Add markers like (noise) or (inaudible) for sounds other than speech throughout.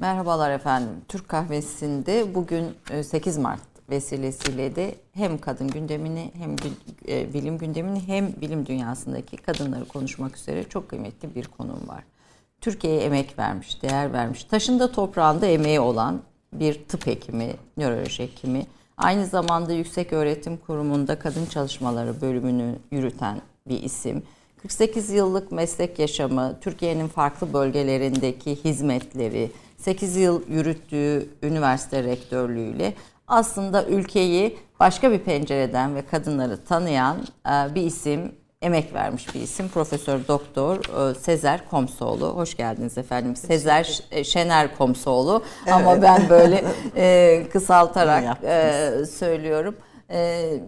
Merhabalar efendim. Türk Kahvesi'nde bugün 8 e, Mart vesilesiyle de hem kadın gündemini hem e, bilim gündemini hem bilim dünyasındaki kadınları konuşmak üzere çok kıymetli bir konum var. Türkiye'ye emek vermiş, değer vermiş, taşında toprağında emeği olan bir tıp hekimi, nöroloji hekimi, aynı zamanda Yüksek Öğretim Kurumu'nda kadın çalışmaları bölümünü yürüten bir isim. 48 yıllık meslek yaşamı, Türkiye'nin farklı bölgelerindeki hizmetleri, 8 yıl yürüttüğü üniversite rektörlüğüyle aslında ülkeyi başka bir pencereden ve kadınları tanıyan e, bir isim, emek vermiş bir isim. Profesör Doktor e, Sezer Komsoğlu. Hoş geldiniz efendim. Sezer e, Şener Komsoğlu evet. ama ben böyle (laughs) kısaltarak söylüyorum.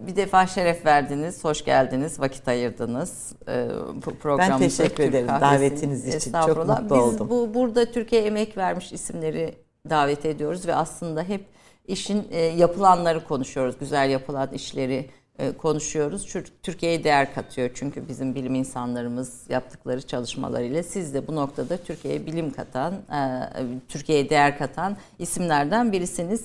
Bir defa şeref verdiniz, hoş geldiniz, vakit ayırdınız programımıza. Ben teşekkür ederim davetiniz için. Çok mutlu Biz oldum. Biz bu, burada Türkiye emek vermiş isimleri davet ediyoruz ve aslında hep işin e, yapılanları konuşuyoruz. Güzel yapılan işleri konuşuyoruz. Türkiye'ye değer katıyor çünkü bizim bilim insanlarımız yaptıkları çalışmalarıyla siz de bu noktada Türkiye'ye bilim katan, e, Türkiye'ye değer katan isimlerden birisiniz.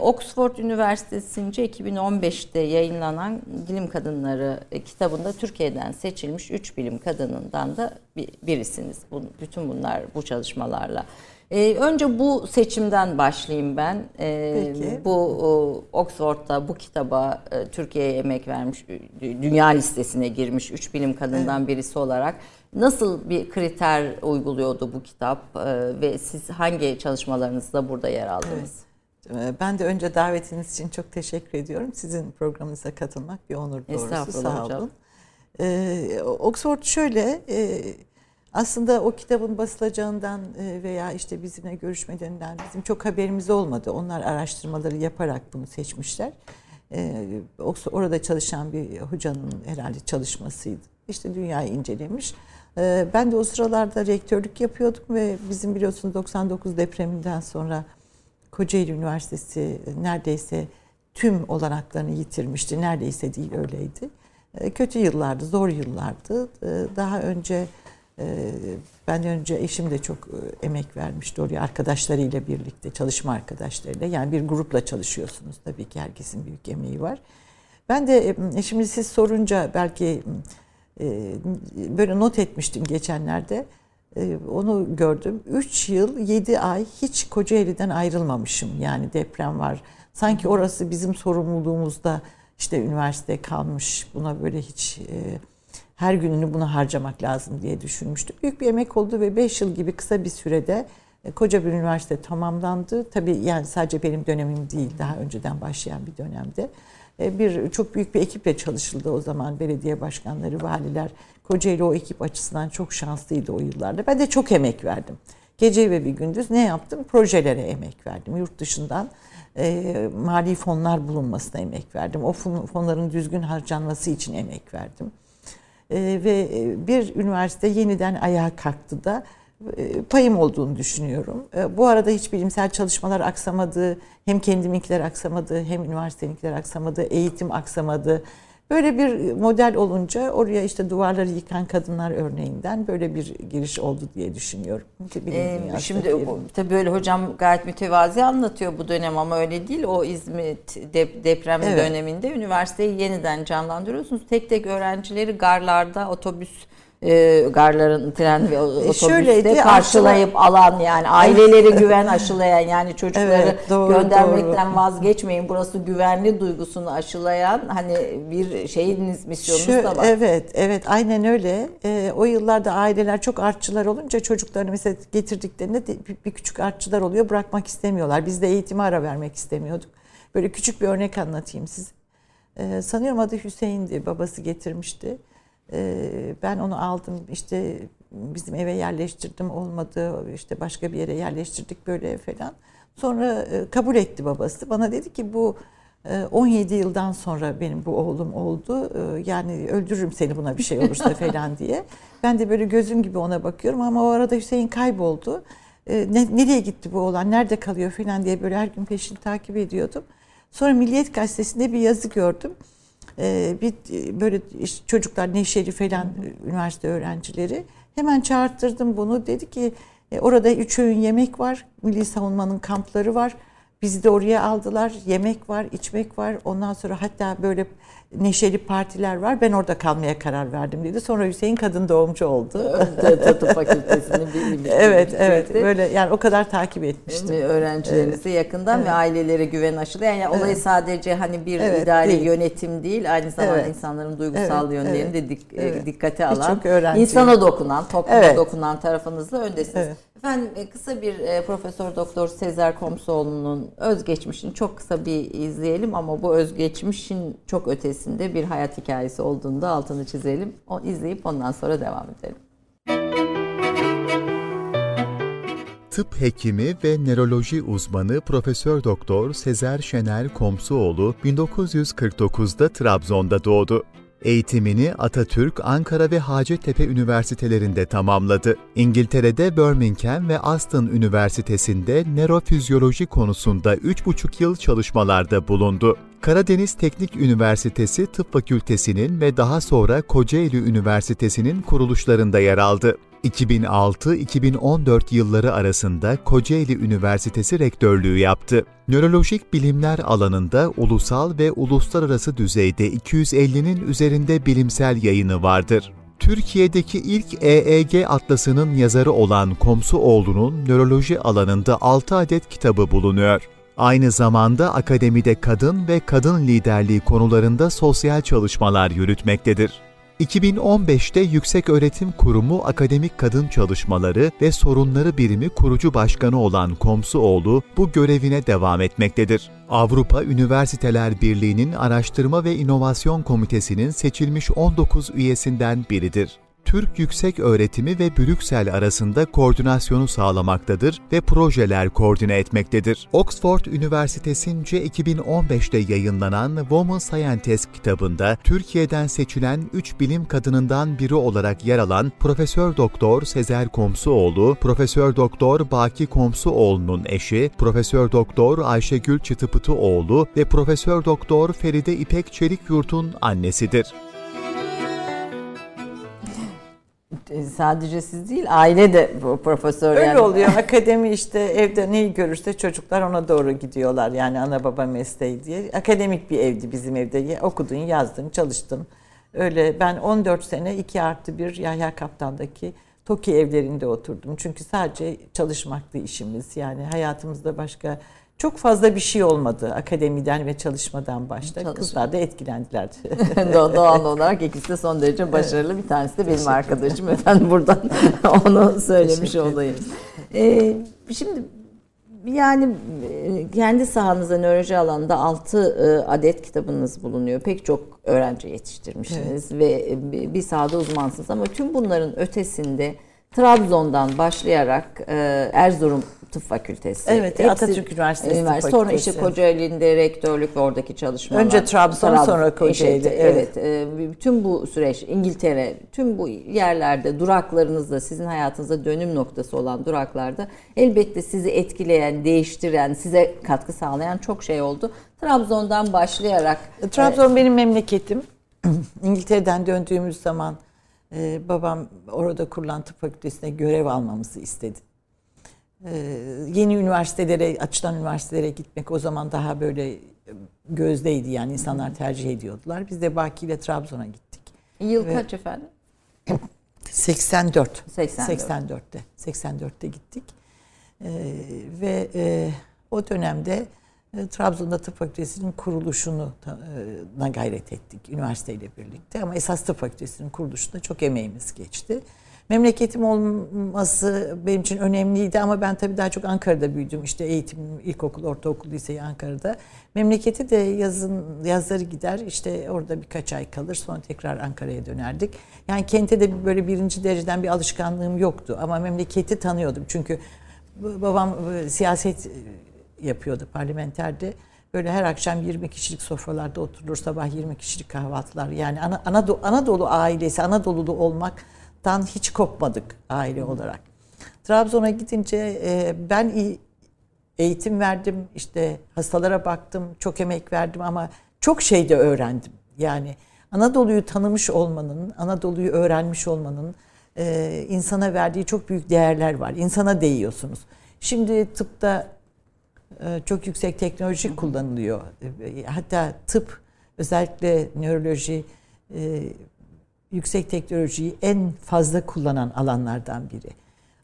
Oxford Üniversitesi'nce 2015'te yayınlanan Bilim Kadınları kitabında Türkiye'den seçilmiş 3 bilim kadınından da birisiniz. Bütün bunlar bu çalışmalarla ee, önce bu seçimden başlayayım ben. Ee, Peki. Bu o, Oxford'da bu kitaba e, Türkiye'ye emek vermiş, dünya listesine girmiş üç bilim kadından evet. birisi olarak nasıl bir kriter uyguluyordu bu kitap e, ve siz hangi çalışmalarınızda burada yer aldınız? Evet. Ben de önce davetiniz için çok teşekkür ediyorum. Sizin programınıza katılmak bir onur doğrusu. Sağ olun. Ee, Oxford şöyle... E, aslında o kitabın basılacağından e, veya işte bizimle görüşmelerinden bizim çok haberimiz olmadı. Onlar araştırmaları yaparak bunu seçmişler. E, orada çalışan bir hocanın herhalde çalışmasıydı. İşte dünyayı incelemiş. E, ben de o sıralarda rektörlük yapıyordum ve bizim biliyorsunuz 99 depreminden sonra Kocaeli Üniversitesi neredeyse tüm olanaklarını yitirmişti. Neredeyse değil öyleydi. Kötü yıllardı, zor yıllardı. Daha önce ben önce eşim de çok e, emek vermişti oraya arkadaşlarıyla birlikte, çalışma arkadaşlarıyla. Yani bir grupla çalışıyorsunuz tabii ki herkesin büyük emeği var. Ben de e, şimdi siz sorunca belki e, böyle not etmiştim geçenlerde. Onu gördüm. 3 yıl 7 ay hiç Kocaeli'den ayrılmamışım. Yani deprem var. Sanki orası bizim sorumluluğumuzda işte üniversite kalmış. Buna böyle hiç her gününü buna harcamak lazım diye düşünmüştüm. Büyük bir emek oldu ve 5 yıl gibi kısa bir sürede e, koca bir üniversite tamamlandı. Tabii yani sadece benim dönemim değil, daha önceden başlayan bir dönemde. E, bir çok büyük bir ekiple çalışıldı o zaman belediye başkanları, valiler. Kocaeli o ekip açısından çok şanslıydı o yıllarda. Ben de çok emek verdim. Gece ve bir gündüz ne yaptım? Projelere emek verdim. Yurt dışından e, mali fonlar bulunmasına emek verdim. O fonların düzgün harcanması için emek verdim. Ee, ve e, bir üniversite yeniden ayağa kalktı da e, payım olduğunu düşünüyorum. E, bu arada hiç bilimsel çalışmalar aksamadı, hem kendiminkiler aksamadı, hem üniversiteninkiler aksamadı, eğitim aksamadı. Böyle bir model olunca oraya işte duvarları yıkan kadınlar örneğinden böyle bir giriş oldu diye düşünüyorum. Ee, şimdi tabii böyle hocam gayet mütevazi anlatıyor bu dönem ama öyle değil. O İzmit deprem evet. döneminde üniversiteyi yeniden canlandırıyorsunuz. Tek tek öğrencileri garlarda otobüs e, garların tren ve e, otobüste Şöyleydi, karşılayıp aslında, alan yani aileleri güven aşılayan yani çocukları evet, doğru, göndermekten doğru. vazgeçmeyin burası güvenli duygusunu aşılayan hani bir şeyiniz misyonunuz Şu, da var. Evet evet aynen öyle. E, o yıllarda aileler çok artçılar olunca çocuklarını mesela getirdiklerinde de bir, bir küçük artçılar oluyor bırakmak istemiyorlar. Biz de eğitime ara vermek istemiyorduk. Böyle küçük bir örnek anlatayım size. E, sanıyorum adı Hüseyin'di babası getirmişti. Ee, ben onu aldım işte bizim eve yerleştirdim olmadı işte başka bir yere yerleştirdik böyle falan. Sonra e, kabul etti babası. Bana dedi ki bu 17 e, yıldan sonra benim bu oğlum oldu. E, yani öldürürüm seni buna bir şey olursa (laughs) falan diye. Ben de böyle gözüm gibi ona bakıyorum ama o arada Hüseyin kayboldu. Ne, nereye gitti bu oğlan, nerede kalıyor falan diye böyle her gün peşini takip ediyordum. Sonra Milliyet Gazetesi'nde bir yazı gördüm. Ee, bir böyle işte çocuklar Nevşehir falan üniversite öğrencileri hemen çağırttırdım bunu dedi ki E, orada üç öğün yemek var. Milli Savunma'nın kampları var. Bizi de oraya aldılar. Yemek var, içmek var. Ondan sonra hatta böyle neşeli partiler var. Ben orada kalmaya karar verdim dedi. Sonra Hüseyin kadın doğumcu oldu. Tıp fakültesini bildim. (laughs) evet, evet. Böyle yani o kadar takip etmiştim. Öğrencilerinizi evet. yakından evet. ve ailelere güven aşılı. Yani evet. olayı sadece hani bir evet, idari değil. yönetim değil, aynı zamanda evet. insanların duygusal evet, yönlerini evet. de dik, evet. dikkate alan, insana dokunan, topluma evet. dokunan tarafınızla öndesiniz. Evet. Efendim e, kısa bir e, Profesör Doktor Sezer Komsoğlu'nun özgeçmişini çok kısa bir izleyelim ama bu özgeçmişin çok ötesinde bir hayat hikayesi olduğunda altını çizelim. O izleyip ondan sonra devam edelim. Tıp hekimi ve nöroloji uzmanı Profesör Doktor Sezer Şener Komsuoğlu 1949'da Trabzon'da doğdu. Eğitimini Atatürk, Ankara ve Hacettepe üniversitelerinde tamamladı. İngiltere'de Birmingham ve Aston Üniversitesi'nde nörofizyoloji konusunda 3,5 yıl çalışmalarda bulundu. Karadeniz Teknik Üniversitesi Tıp Fakültesi'nin ve daha sonra Kocaeli Üniversitesi'nin kuruluşlarında yer aldı. 2006-2014 yılları arasında Kocaeli Üniversitesi rektörlüğü yaptı. Nörolojik bilimler alanında ulusal ve uluslararası düzeyde 250'nin üzerinde bilimsel yayını vardır. Türkiye'deki ilk EEG atlasının yazarı olan Komsuoğlu'nun nöroloji alanında 6 adet kitabı bulunuyor. Aynı zamanda akademide kadın ve kadın liderliği konularında sosyal çalışmalar yürütmektedir. 2015'te Yüksek Öğretim Kurumu Akademik Kadın Çalışmaları ve Sorunları Birimi kurucu başkanı olan Komsuoğlu bu görevine devam etmektedir. Avrupa Üniversiteler Birliği'nin Araştırma ve İnovasyon Komitesi'nin seçilmiş 19 üyesinden biridir. Türk Yüksek Öğretimi ve Brüksel arasında koordinasyonu sağlamaktadır ve projeler koordine etmektedir. Oxford Üniversitesi'nce 2015'te yayınlanan Woman Scientist kitabında Türkiye'den seçilen 3 bilim kadınından biri olarak yer alan Profesör Doktor Sezer Komsuoğlu, Profesör Doktor Baki Komsuoğlu'nun eşi, Profesör Doktor Ayşegül Çıtıpıtıoğlu ve Profesör Doktor Feride İpek Çelikyurt'un annesidir. Sadece siz değil aile de bu profesör Öyle yani. oluyor. (laughs) Akademi işte evde neyi görürse çocuklar ona doğru gidiyorlar. Yani ana baba mesleği diye. Akademik bir evdi bizim evde. Okudun, yazdın, çalıştın. Öyle ben 14 sene 2 artı 1 Yahya Kaptan'daki TOKİ evlerinde oturdum. Çünkü sadece çalışmaktı işimiz. Yani hayatımızda başka çok fazla bir şey olmadı akademiden ve çalışmadan başta. Çalışma. Kızlar da etkilendiler. (laughs) Doğal olarak ikisi de son derece başarılı. Evet. Bir tanesi de benim arkadaşım. Efendim buradan (laughs) onu söylemiş olayım. Ee, şimdi yani e, kendi sahanızda nöroloji alanında 6 e, adet kitabınız bulunuyor. Pek çok öğrenci yetiştirmişsiniz evet. ve e, bir sahada uzmansınız ama tüm bunların ötesinde Trabzon'dan başlayarak Erzurum Tıp Fakültesi. Evet, Hepsi, Atatürk Üniversitesi Üniversitesi. Tıp Sonra işte Kocaeli'nde rektörlük ve oradaki çalışmalar. Önce Trabzon, Trabzon sonra Kocaeli. Işte, evet. evet. Tüm bu süreç İngiltere, tüm bu yerlerde duraklarınızda sizin hayatınızda dönüm noktası olan duraklarda elbette sizi etkileyen, değiştiren, size katkı sağlayan çok şey oldu. Trabzon'dan başlayarak. Trabzon e, benim memleketim. (clears throat) İngiltere'den döndüğümüz zaman e, babam orada kurulan tıp fakültesine görev almamızı istedi. E, yeni üniversitelere, açılan üniversitelere gitmek o zaman daha böyle gözdeydi yani insanlar tercih ediyordular. Biz de Baki ile Trabzon'a gittik. Yıl Ve, kaç efendim? 84. 84. 84'te. 84'te gittik. Ee, ve e, o dönemde e, Trabzon'da tıp fakültesinin kuruluşunu e, gayret ettik üniversiteyle birlikte ama esas tıp fakültesinin kuruluşunda çok emeğimiz geçti. Memleketim olması benim için önemliydi ama ben tabii daha çok Ankara'da büyüdüm. İşte eğitim, ilkokul, ortaokul, liseyi Ankara'da. Memleketi de yazın yazları gider işte orada birkaç ay kalır sonra tekrar Ankara'ya dönerdik. Yani kente de böyle birinci dereceden bir alışkanlığım yoktu ama memleketi tanıyordum. Çünkü babam e, siyaset yapıyordu parlamenterde. Böyle her akşam 20 kişilik sofralarda oturulur, sabah 20 kişilik kahvaltılar. Yani Anadolu, Anadolu ailesi, Anadolu'da olmaktan hiç kopmadık aile olarak. Trabzon'a gidince e, ben iyi eğitim verdim, işte hastalara baktım, çok emek verdim ama çok şey de öğrendim. Yani Anadolu'yu tanımış olmanın, Anadolu'yu öğrenmiş olmanın e, insana verdiği çok büyük değerler var. İnsana değiyorsunuz. Şimdi tıpta e, çok yüksek teknoloji kullanılıyor. E, hatta tıp özellikle nöroloji e, yüksek teknolojiyi en fazla kullanan alanlardan biri.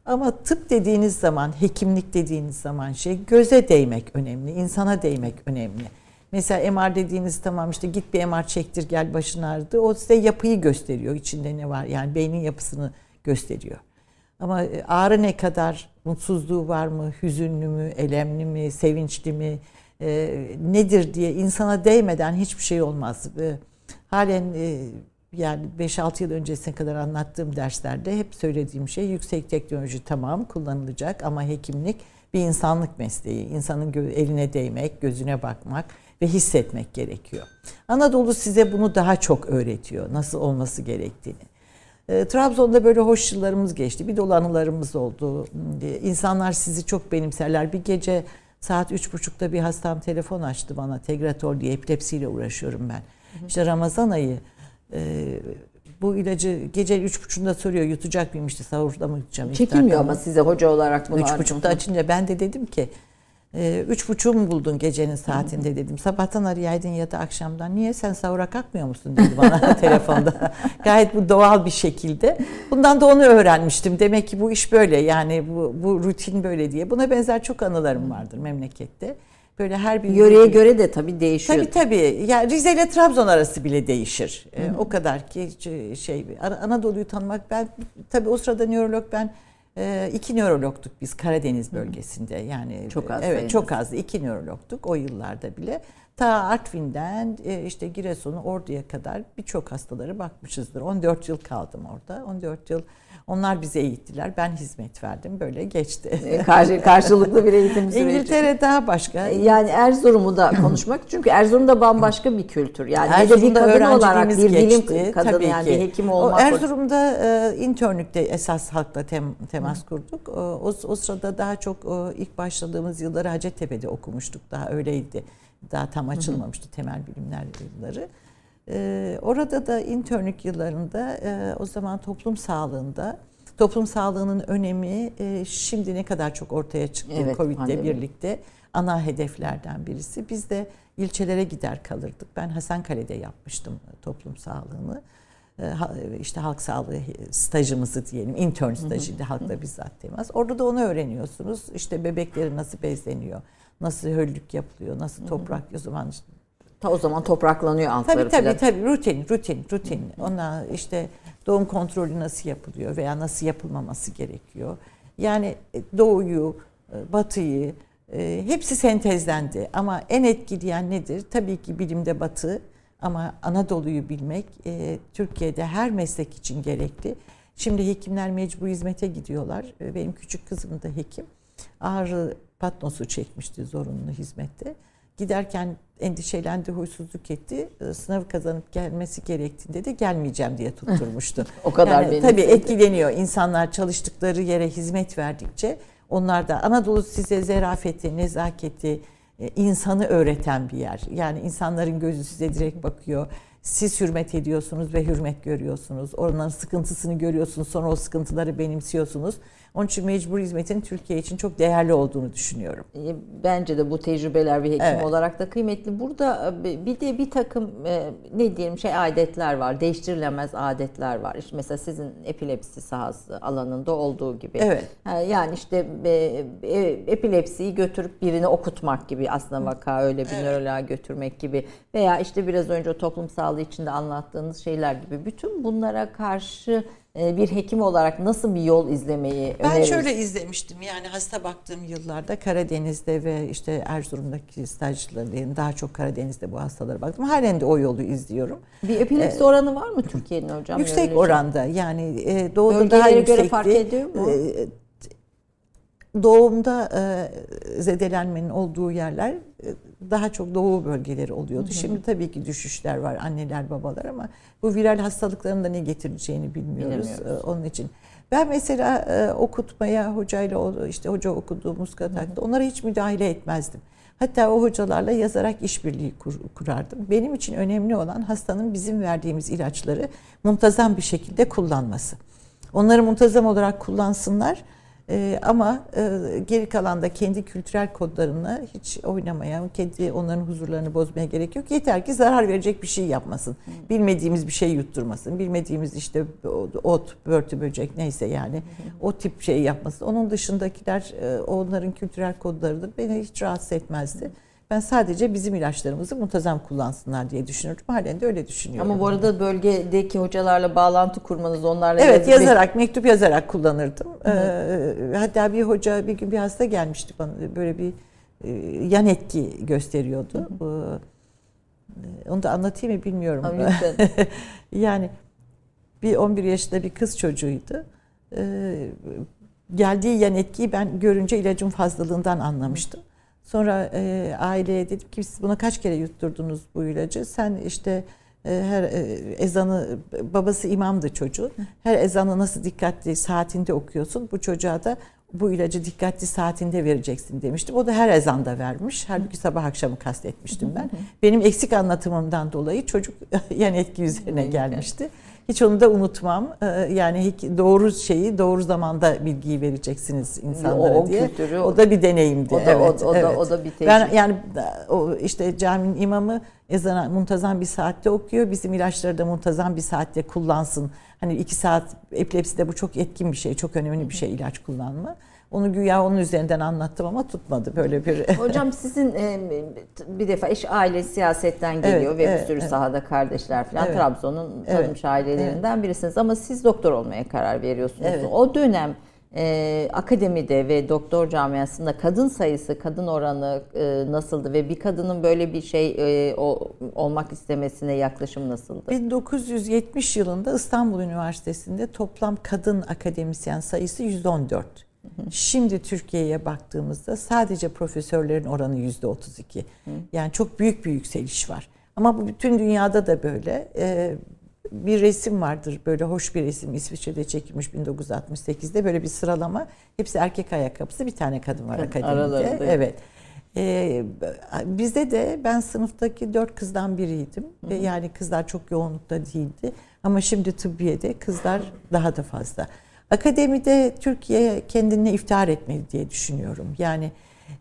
Ama tıp dediğiniz zaman, hekimlik dediğiniz zaman şey göze değmek önemli, insana değmek önemli. Mesela MR dediğiniz tamam işte git bir MR çektir gel başın ağrıdı. O size yapıyı gösteriyor. içinde ne var yani beynin yapısını gösteriyor. Ama e, ağrı ne kadar, mutsuzluğu var mı, hüzünlü mü, elemli mi, sevinçli mi, e, nedir diye insana değmeden hiçbir şey olmaz. E, halen e, yani 5-6 yıl öncesine kadar anlattığım derslerde hep söylediğim şey yüksek teknoloji tamam kullanılacak ama hekimlik bir insanlık mesleği. İnsanın eline değmek, gözüne bakmak ve hissetmek gerekiyor. Anadolu size bunu daha çok öğretiyor. Nasıl olması gerektiğini. E, Trabzon'da böyle hoş yıllarımız geçti. Bir dolu anılarımız oldu. E, insanlar sizi çok benimserler. Bir gece saat üç buçukta bir hastam telefon açtı bana. Tegratol diye epilepsiyle uğraşıyorum ben. İşte Ramazan ayı e, bu ilacı gece üç buçukta soruyor yutacak mıyım işte sahurda mı yutacağım? Çekilmiyor ama size hoca olarak bunu. Üç buçukta açınca ben de dedim ki e, üç buçuğu mu buldun gecenin saatinde dedim. Sabahtan arayaydın ya da akşamdan. Niye sen sahura kalkmıyor musun dedi bana (laughs) telefonda. Gayet bu doğal bir şekilde. Bundan da onu öğrenmiştim. Demek ki bu iş böyle yani bu, bu rutin böyle diye. Buna benzer çok anılarım vardır memlekette. Böyle her bir yöreye göre de tabii değişiyor. Tabii tabii. Yani Rize ile Trabzon arası bile değişir. Hı hı. E, o kadar ki şey Anadolu'yu tanımak ben tabii o sırada nörolog ben e, iki nörologtuk biz Karadeniz bölgesinde. Yani çok az. Evet, sayınız. çok azdı. İki nörologtuk o yıllarda bile. Ta Artvin'den e, işte Giresun'u Ordu'ya kadar birçok hastaları bakmışızdır. 14 yıl kaldım orada. 14 yıl onlar bize eğittiler. Ben hizmet verdim. Böyle geçti. (laughs) E, karşı, karşılıklı bir eğitim süreci. İngiltere daha başka. E, yani Erzurum'u da konuşmak. Çünkü Erzurum'da bambaşka bir kültür. Yani Erzurum'da bir kadın olarak bir bilim geçti, kadını tabii yani ki. bir hekim olmak. O Erzurum'da e, internlükte esas halkla tem, temas kurduk. O, o sırada daha çok o, ilk başladığımız yılları Hacettepe'de okumuştuk. Daha öyleydi. Daha tam açılmamıştı temel bilimler yılları. Ee, orada da internlük yıllarında e, o zaman toplum sağlığında toplum sağlığının önemi e, şimdi ne kadar çok ortaya çıktı evet, Covid'le birlikte ana hedeflerden birisi. Biz de ilçelere gider kalırdık. Ben Hasankale'de yapmıştım toplum sağlığını. E, işte halk sağlığı stajımızı diyelim, intern stajıydı halkla bizzat temas. Orada da onu öğreniyorsunuz. İşte bebekleri nasıl bezleniyor, nasıl höllük yapılıyor, nasıl toprak, o zaman Ta o zaman topraklanıyor altları Tabii tabii tabii rutin rutin rutin. Ona işte doğum kontrolü nasıl yapılıyor veya nasıl yapılmaması gerekiyor. Yani e, doğuyu, e, batıyı e, hepsi sentezlendi. Ama en etkileyen nedir? Tabii ki bilimde batı ama Anadolu'yu bilmek Türkiye'de her meslek için gerekli. Şimdi hekimler mecbur hizmete gidiyorlar. Benim küçük kızım da hekim. Ağrı patnosu çekmişti zorunlu hizmette. Giderken endişelendi, huysuzluk etti. Ee, sınavı kazanıp gelmesi gerektiğinde de gelmeyeceğim diye tutturmuştu. (laughs) o kadar yani, Tabii etkileniyor. İnsanlar çalıştıkları yere hizmet verdikçe onlar da Anadolu size zerafeti, nezaketi, e, insanı öğreten bir yer. Yani insanların gözü size direkt bakıyor. Siz hürmet ediyorsunuz ve hürmet görüyorsunuz. Onların sıkıntısını görüyorsunuz. Sonra o sıkıntıları benimsiyorsunuz. Onun için mecbur hizmetin Türkiye için çok değerli olduğunu düşünüyorum. E, bence de bu tecrübeler bir hekim evet. olarak da kıymetli. Burada e, bir de bir takım e, ne diyelim şey adetler var. Değiştirilemez adetler var. İşte mesela sizin epilepsi sahası alanında olduğu gibi. Evet. Yani işte epilepsiyi götürüp birini okutmak gibi aslında vaka öyle bir evet. nöroloğa götürmek gibi veya işte biraz önce o toplum sağlığı içinde anlattığınız şeyler gibi bütün bunlara karşı bir hekim olarak nasıl bir yol izlemeyi ben öneririz? Ben şöyle izlemiştim yani hasta baktığım yıllarda Karadeniz'de ve işte Erzurum'daki stajlarım daha çok Karadeniz'de bu hastalara baktım. Halen de o yolu izliyorum. Bir epilepsi ee, oranı var mı Türkiye'nin hocam? Yüksek oranda yani e, doğuda daha yüksekti. göre fark ediyor mu? E, doğumda e, zedelenmenin olduğu yerler e, daha çok doğu bölgeleri oluyordu. Hı hı. Şimdi tabii ki düşüşler var anneler babalar ama bu viral hastalıkların da ne getireceğini bilmiyoruz. bilmiyoruz. E, onun için ben mesela e, okutmaya hocayla işte hoca okuduğumuz katakta onlara hiç müdahale etmezdim. Hatta o hocalarla yazarak işbirliği kur, kurardım. Benim için önemli olan hastanın bizim verdiğimiz ilaçları muntazam bir şekilde kullanması. Onları muntazam olarak kullansınlar. Ee, ama e, geri kalan da kendi kültürel kodlarına hiç oynamaya, kendi onların huzurlarını bozmaya gerek yok. Yeter ki zarar verecek bir şey yapmasın. Bilmediğimiz bir şey yutturmasın. Bilmediğimiz işte ot, börtü, böcek neyse yani o tip şey yapmasın. Onun dışındakiler e, onların kültürel kodlarıdır. Beni hiç rahatsız etmezdi. Ben sadece bizim ilaçlarımızı muntazam kullansınlar diye düşünüyorum. Halen de öyle düşünüyorum. Ama bu arada bölgedeki hocalarla bağlantı kurmanız onlarla... Evet yazarak, mektup yazarak kullanırdım. Ee, hatta bir hoca bir gün bir hasta gelmişti bana böyle bir e, yan etki gösteriyordu. Hı ee, Onu da anlatayım mı bilmiyorum. (laughs) yani bir 11 yaşında bir kız çocuğuydu. Ee, geldiği yan etkiyi ben görünce ilacın fazlalığından anlamıştım. Sonra e, aileye dedim ki siz buna kaç kere yutturdunuz bu ilacı? Sen işte e, her e, ezanı babası imamdı çocuğun. Her ezanı nasıl dikkatli saatinde okuyorsun? Bu çocuğa da bu ilacı dikkatli saatinde vereceksin demiştim. O da her ezanda vermiş. Halbuki sabah akşamı kastetmiştim ben. Benim eksik anlatımımdan dolayı çocuk (laughs) yan etki üzerine gelmişti. Hiç onu da unutmam. Ee, yani doğru şeyi doğru zamanda bilgiyi vereceksiniz insanlara o, o diye. Kültürü, o da bir deneyimdi. O da, evet, o, o, evet. da, o da bir tecrübe. Ben yani o işte caminin imamı ezana muntazam bir saatte okuyor. Bizim ilaçları da muntazam bir saatte kullansın. Hani iki saat epilepside bu çok etkin bir şey, çok önemli bir şey ilaç kullanma. Onu güya onun üzerinden anlattım ama tutmadı böyle bir. (laughs) Hocam sizin e, bir defa eş aile siyasetten geliyor evet, ve evet, bir sürü evet. sahada kardeşler falan evet. Trabzon'un evet, ailelerinden evet. birisiniz ama siz doktor olmaya karar veriyorsunuz. Evet. O dönem e, akademide ve doktor camiasında kadın sayısı, kadın oranı e, nasıldı ve bir kadının böyle bir şey e, o, olmak istemesine yaklaşım nasıldı? 1970 yılında İstanbul Üniversitesi'nde toplam kadın akademisyen sayısı 114. Şimdi Türkiye'ye baktığımızda sadece profesörlerin oranı yüzde 32. Yani çok büyük bir yükseliş var. Ama bu bütün dünyada da böyle. Ee, bir resim vardır böyle hoş bir resim İsviçre'de çekilmiş 1968'de böyle bir sıralama. Hepsi erkek ayakkabısı bir tane kadın var akademide. Aralarında. Evet. Ee, bizde de ben sınıftaki dört kızdan biriydim. Hı hı. Yani kızlar çok yoğunlukta değildi. Ama şimdi tıbbiyede kızlar daha da fazla. Akademide Türkiye kendine iftihar etmeli diye düşünüyorum. Yani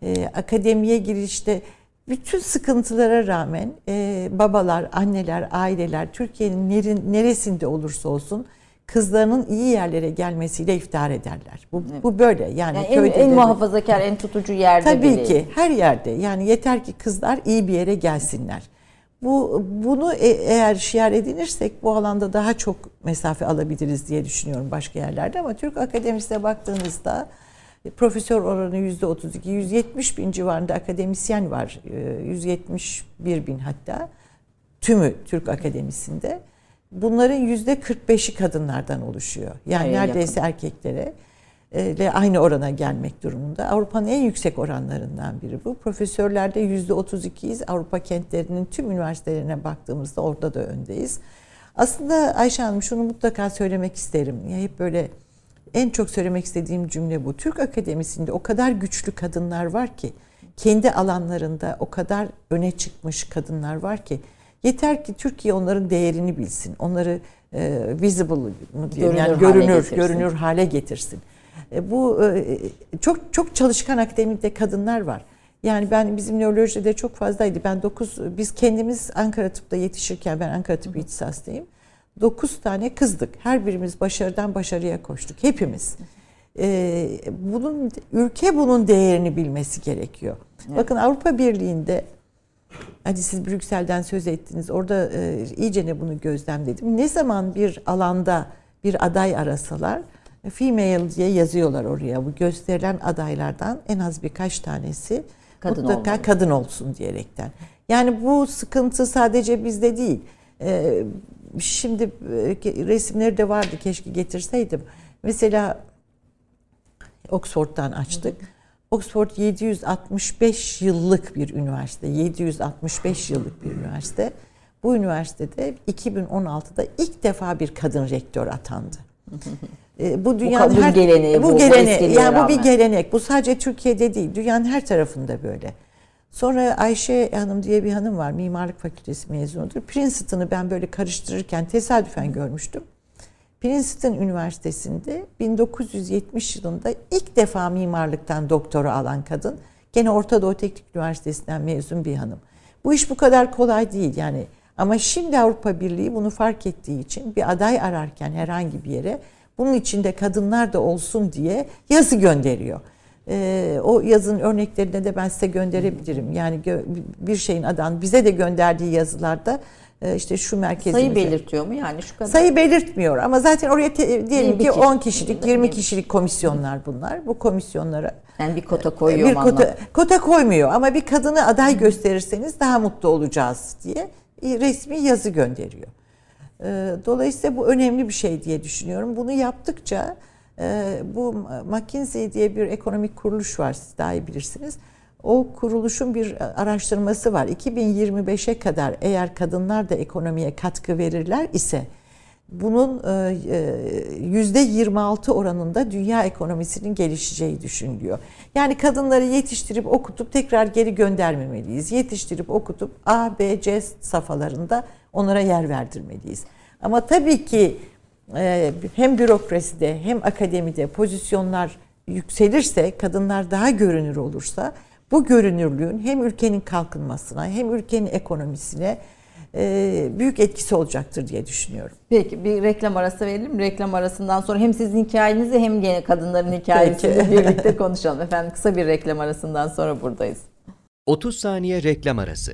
e, akademiye girişte bütün sıkıntılara rağmen e, babalar, anneler, aileler Türkiye'nin neresinde olursa olsun kızlarının iyi yerlere gelmesiyle iftihar ederler. Bu, evet. bu böyle yani, yani köyde en, en muhafazakar, en tutucu yerde Tabii bile. ki her yerde. Yani yeter ki kızlar iyi bir yere gelsinler. Bu bunu e, eğer şiar edinirsek bu alanda daha çok mesafe alabiliriz diye düşünüyorum başka yerlerde ama Türk Akademisi'ne baktığınızda profesör oranı yüzde 32, 170 bin civarında akademisyen var. 171 e, bin hatta tümü Türk Akademisi'nde. Bunların yüzde 45'i kadınlardan oluşuyor. Yani Hayır, neredeyse yakın. erkeklere ile aynı orana gelmek durumunda. Avrupa'nın en yüksek oranlarından biri bu. Profesörlerde yüzde 32'yiz. Avrupa kentlerinin tüm üniversitelerine baktığımızda orada da öndeyiz. Aslında Ayşe Hanım şunu mutlaka söylemek isterim. Ya hep böyle en çok söylemek istediğim cümle bu. Türk Akademisi'nde o kadar güçlü kadınlar var ki, kendi alanlarında o kadar öne çıkmış kadınlar var ki, yeter ki Türkiye onların değerini bilsin. Onları e, visible mu diyelim, görünür yani görünür, hale görünür hale getirsin. E, bu e, çok çok çalışkan akademide kadınlar var. Yani ben bizim nörolojide çok fazlaydı. Ben 9 biz kendimiz Ankara Tıp'ta yetişirken ben Ankara Tıp ihtisaslıyım. 9 tane kızdık. Her birimiz başarıdan başarıya koştuk. Hepimiz. Ee, bunun ülke bunun değerini bilmesi gerekiyor. Evet. Bakın Avrupa Birliği'nde Hadi siz Brüksel'den söz ettiniz. Orada e, iyice ne bunu gözlemledim. Ne zaman bir alanda bir aday arasalar female diye yazıyorlar oraya. Bu gösterilen adaylardan en az birkaç tanesi kadın mutlaka olmalı. kadın olsun diyerekten. Yani bu sıkıntı sadece bizde değil. Ee, şimdi e, resimleri de vardı keşke getirseydim. Mesela Oxford'dan açtık. Hı hı. Oxford 765 yıllık bir üniversite. 765 yıllık bir üniversite. Bu üniversitede 2016'da ilk defa bir kadın rektör atandı. E, bu dünyanın bu her geleneği, bu, bu geleneği yani bu bir gelenek. Bu sadece Türkiye'de değil, dünyanın her tarafında böyle. Sonra Ayşe Hanım diye bir hanım var. Mimarlık Fakültesi mezunudur. Princeton'ı ben böyle karıştırırken tesadüfen görmüştüm. Princeton Üniversitesi'nde 1970 yılında ilk defa mimarlıktan doktora alan kadın. Gene Orta Doğu Teknik Üniversitesi'nden mezun bir hanım. Bu iş bu kadar kolay değil yani. Ama şimdi Avrupa Birliği bunu fark ettiği için bir aday ararken herhangi bir yere bunun içinde kadınlar da olsun diye yazı gönderiyor. Ee, o yazın örneklerini de ben size gönderebilirim. Yani bir şeyin adan bize de gönderdiği yazılarda e, işte şu merkez sayı belirtiyor mu yani şu kadar sayı belirtmiyor ama zaten oraya te, diyelim ki 10 kişilik 20 kişilik komisyonlar bunlar bu komisyonlara yani bir kota koyuyor bir kota, kota koymuyor ama bir kadını aday gösterirseniz daha mutlu olacağız diye resmi yazı gönderiyor. Ee, dolayısıyla bu önemli bir şey diye düşünüyorum. Bunu yaptıkça e, bu McKinsey diye bir ekonomik kuruluş var siz daha iyi bilirsiniz. O kuruluşun bir araştırması var. 2025'e kadar eğer kadınlar da ekonomiye katkı verirler ise bunun e, e, yüzde 26 oranında dünya ekonomisinin gelişeceği düşünülüyor. Yani kadınları yetiştirip okutup tekrar geri göndermemeliyiz. Yetiştirip okutup A, B, C safhalarında onlara yer verdirmeliyiz. Ama tabii ki e, hem bürokraside hem akademide pozisyonlar yükselirse, kadınlar daha görünür olursa bu görünürlüğün hem ülkenin kalkınmasına hem ülkenin ekonomisine e, büyük etkisi olacaktır diye düşünüyorum. Peki bir reklam arası verelim. Reklam arasından sonra hem sizin hikayenizi hem gene kadınların hikayesini (laughs) birlikte konuşalım. Efendim kısa bir reklam arasından sonra buradayız. 30 saniye reklam arası.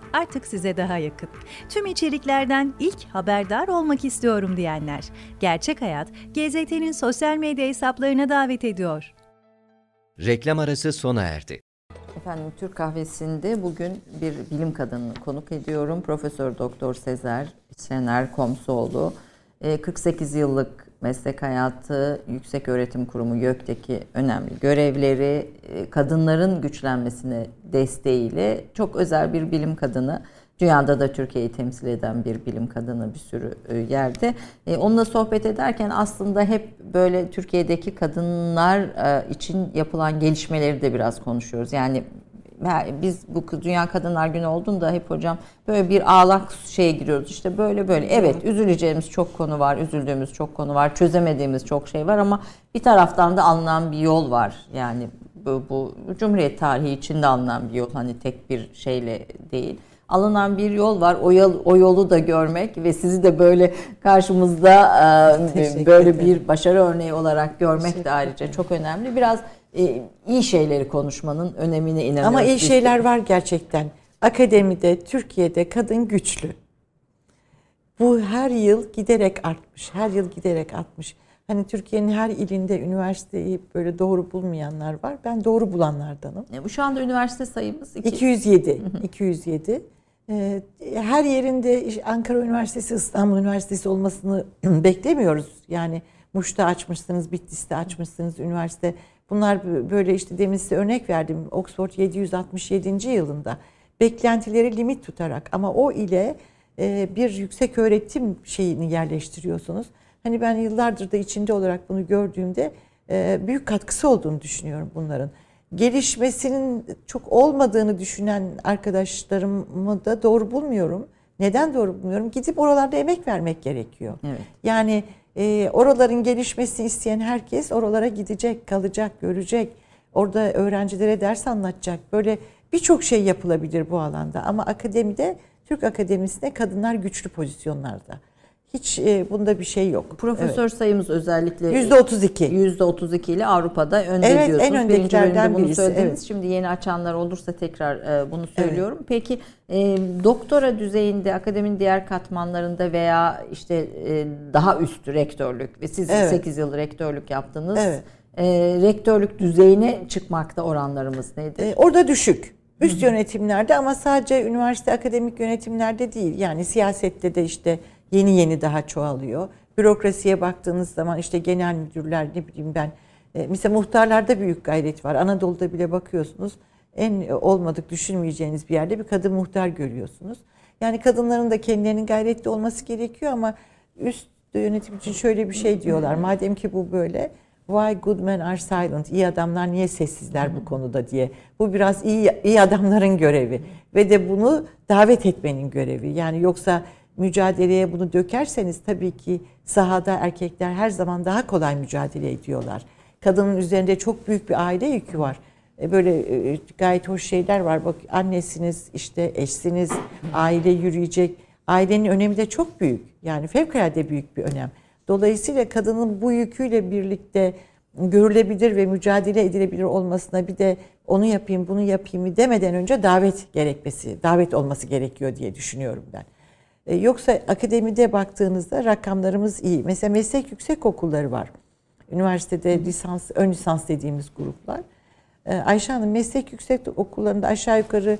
artık size daha yakın. Tüm içeriklerden ilk haberdar olmak istiyorum diyenler. Gerçek Hayat, GZT'nin sosyal medya hesaplarına davet ediyor. Reklam arası sona erdi. Efendim Türk Kahvesi'nde bugün bir bilim kadını konuk ediyorum. Profesör Doktor Sezer Şener Komsoğlu. 48 yıllık meslek hayatı, yüksek öğretim kurumu YÖK'teki önemli görevleri, e, kadınların güçlenmesine desteğiyle çok özel bir bilim kadını. Dünyada da Türkiye'yi temsil eden bir bilim kadını bir sürü e, yerde. E, onunla sohbet ederken aslında hep böyle Türkiye'deki kadınlar için yapılan gelişmeleri de biraz konuşuyoruz. Yani biz bu Dünya Kadınlar Günü olduğunda hep hocam böyle bir ağlak şeye giriyoruz. İşte böyle böyle. Evet üzüleceğimiz çok konu var, üzüldüğümüz çok konu var, çözemediğimiz çok şey var ama bir taraftan da alınan bir yol var. Yani bu, bu Cumhuriyet tarihi içinde alınan bir yol. Hani tek bir şeyle değil alınan bir yol var. O yol o yolu da görmek ve sizi de böyle karşımızda e, böyle bir başarı örneği olarak görmek de ayrıca çok önemli. Biraz iyi şeyleri konuşmanın önemine inanıyorum. Ama iyi şeyler var gerçekten. Akademide, Türkiye'de kadın güçlü. Bu her yıl giderek artmış. Her yıl giderek artmış. Hani Türkiye'nin her ilinde üniversiteyi böyle doğru bulmayanlar var. Ben doğru bulanlardanım. E, şu anda üniversite sayımız iki. 207. 207. Ee, her yerinde Ankara Üniversitesi, İstanbul Üniversitesi olmasını (clears throat) beklemiyoruz. Yani Muş'ta açmışsınız, Bitlis'te açmışsınız üniversite. Bunlar böyle işte demin size örnek verdim. Oxford 767. yılında beklentileri limit tutarak ama o ile e, bir yüksek öğretim şeyini yerleştiriyorsunuz. Hani ben yıllardır da içinde olarak bunu gördüğümde e, büyük katkısı olduğunu düşünüyorum bunların. Gelişmesinin çok olmadığını düşünen arkadaşlarımı da doğru bulmuyorum. Neden doğru bulmuyorum? Gidip oralarda emek vermek gerekiyor. Evet. Yani e, oraların gelişmesini isteyen herkes oralara gidecek, kalacak, görecek. Orada öğrencilere ders anlatacak. Böyle birçok şey yapılabilir bu alanda. Ama akademide, Türk akademisinde kadınlar güçlü pozisyonlarda. Hiç e, bunda bir şey yok. Profesör evet. sayımız özellikle yüzde otuz iki. Yüzde otuz iki ile Avrupa'da önde evet, diyorsunuz. en öndekilerden bunu birisi. Evet. Şimdi yeni açanlar olursa tekrar e, bunu söylüyorum. Evet. Peki e, doktora düzeyinde akademinin diğer katmanlarında veya işte e, daha üst rektörlük ve siz evet. 8 yıl rektörlük yaptınız. Evet. E, rektörlük düzeyine çıkmakta oranlarımız nedir? E, orada düşük. Üst Hı-hı. yönetimlerde ama sadece üniversite akademik yönetimlerde değil. Yani siyasette de işte yeni yeni daha çoğalıyor. Bürokrasiye baktığınız zaman işte genel müdürler ne bileyim ben e, mesela muhtarlarda büyük gayret var. Anadolu'da bile bakıyorsunuz en olmadık düşünmeyeceğiniz bir yerde bir kadın muhtar görüyorsunuz. Yani kadınların da kendilerinin gayretli olması gerekiyor ama üst yönetim için şöyle bir şey diyorlar. Madem ki bu böyle Why good men are silent? İyi adamlar niye sessizler bu konuda diye. Bu biraz iyi iyi adamların görevi ve de bunu davet etmenin görevi. Yani yoksa mücadeleye bunu dökerseniz tabii ki sahada erkekler her zaman daha kolay mücadele ediyorlar. Kadının üzerinde çok büyük bir aile yükü var. E, böyle e, gayet hoş şeyler var. Bak annesiniz, işte eşsiniz, aile yürüyecek. Ailenin önemi de çok büyük. Yani fevkalade büyük bir önem. Dolayısıyla kadının bu yüküyle birlikte görülebilir ve mücadele edilebilir olmasına bir de onu yapayım, bunu yapayım demeden önce davet gerekmesi, davet olması gerekiyor diye düşünüyorum ben. E, yoksa akademide baktığınızda rakamlarımız iyi. Mesela meslek yüksek okulları var. Üniversitede lisans, ön lisans dediğimiz gruplar. E, Ayşe Hanım meslek yüksek okullarında aşağı yukarı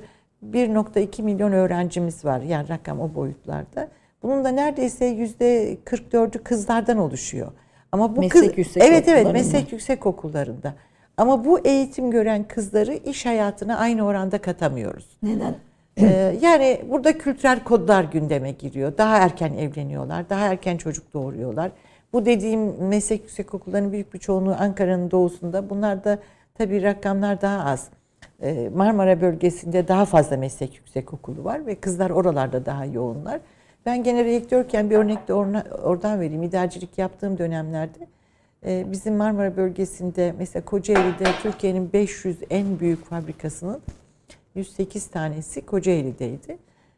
1.2 milyon öğrencimiz var. Yani rakam o boyutlarda. Bunun da neredeyse yüzde 44'ü kızlardan oluşuyor. Ama bu meslek kız, yüksek evet evet meslek yüksek okullarında. Ama bu eğitim gören kızları iş hayatına aynı oranda katamıyoruz. Neden? Ee, yani burada kültürel kodlar gündeme giriyor. Daha erken evleniyorlar, daha erken çocuk doğuruyorlar. Bu dediğim meslek yüksek okullarının büyük bir çoğunluğu Ankara'nın doğusunda. Bunlar da tabii rakamlar daha az. Ee, Marmara bölgesinde daha fazla meslek yüksek okulu var ve kızlar oralarda daha yoğunlar. Ben gene rektörken bir örnek de oradan vereyim. İdarecilik yaptığım dönemlerde e, bizim Marmara bölgesinde mesela Kocaeli'de Türkiye'nin 500 en büyük fabrikasının 108 tanesi Kocaeli'deydi.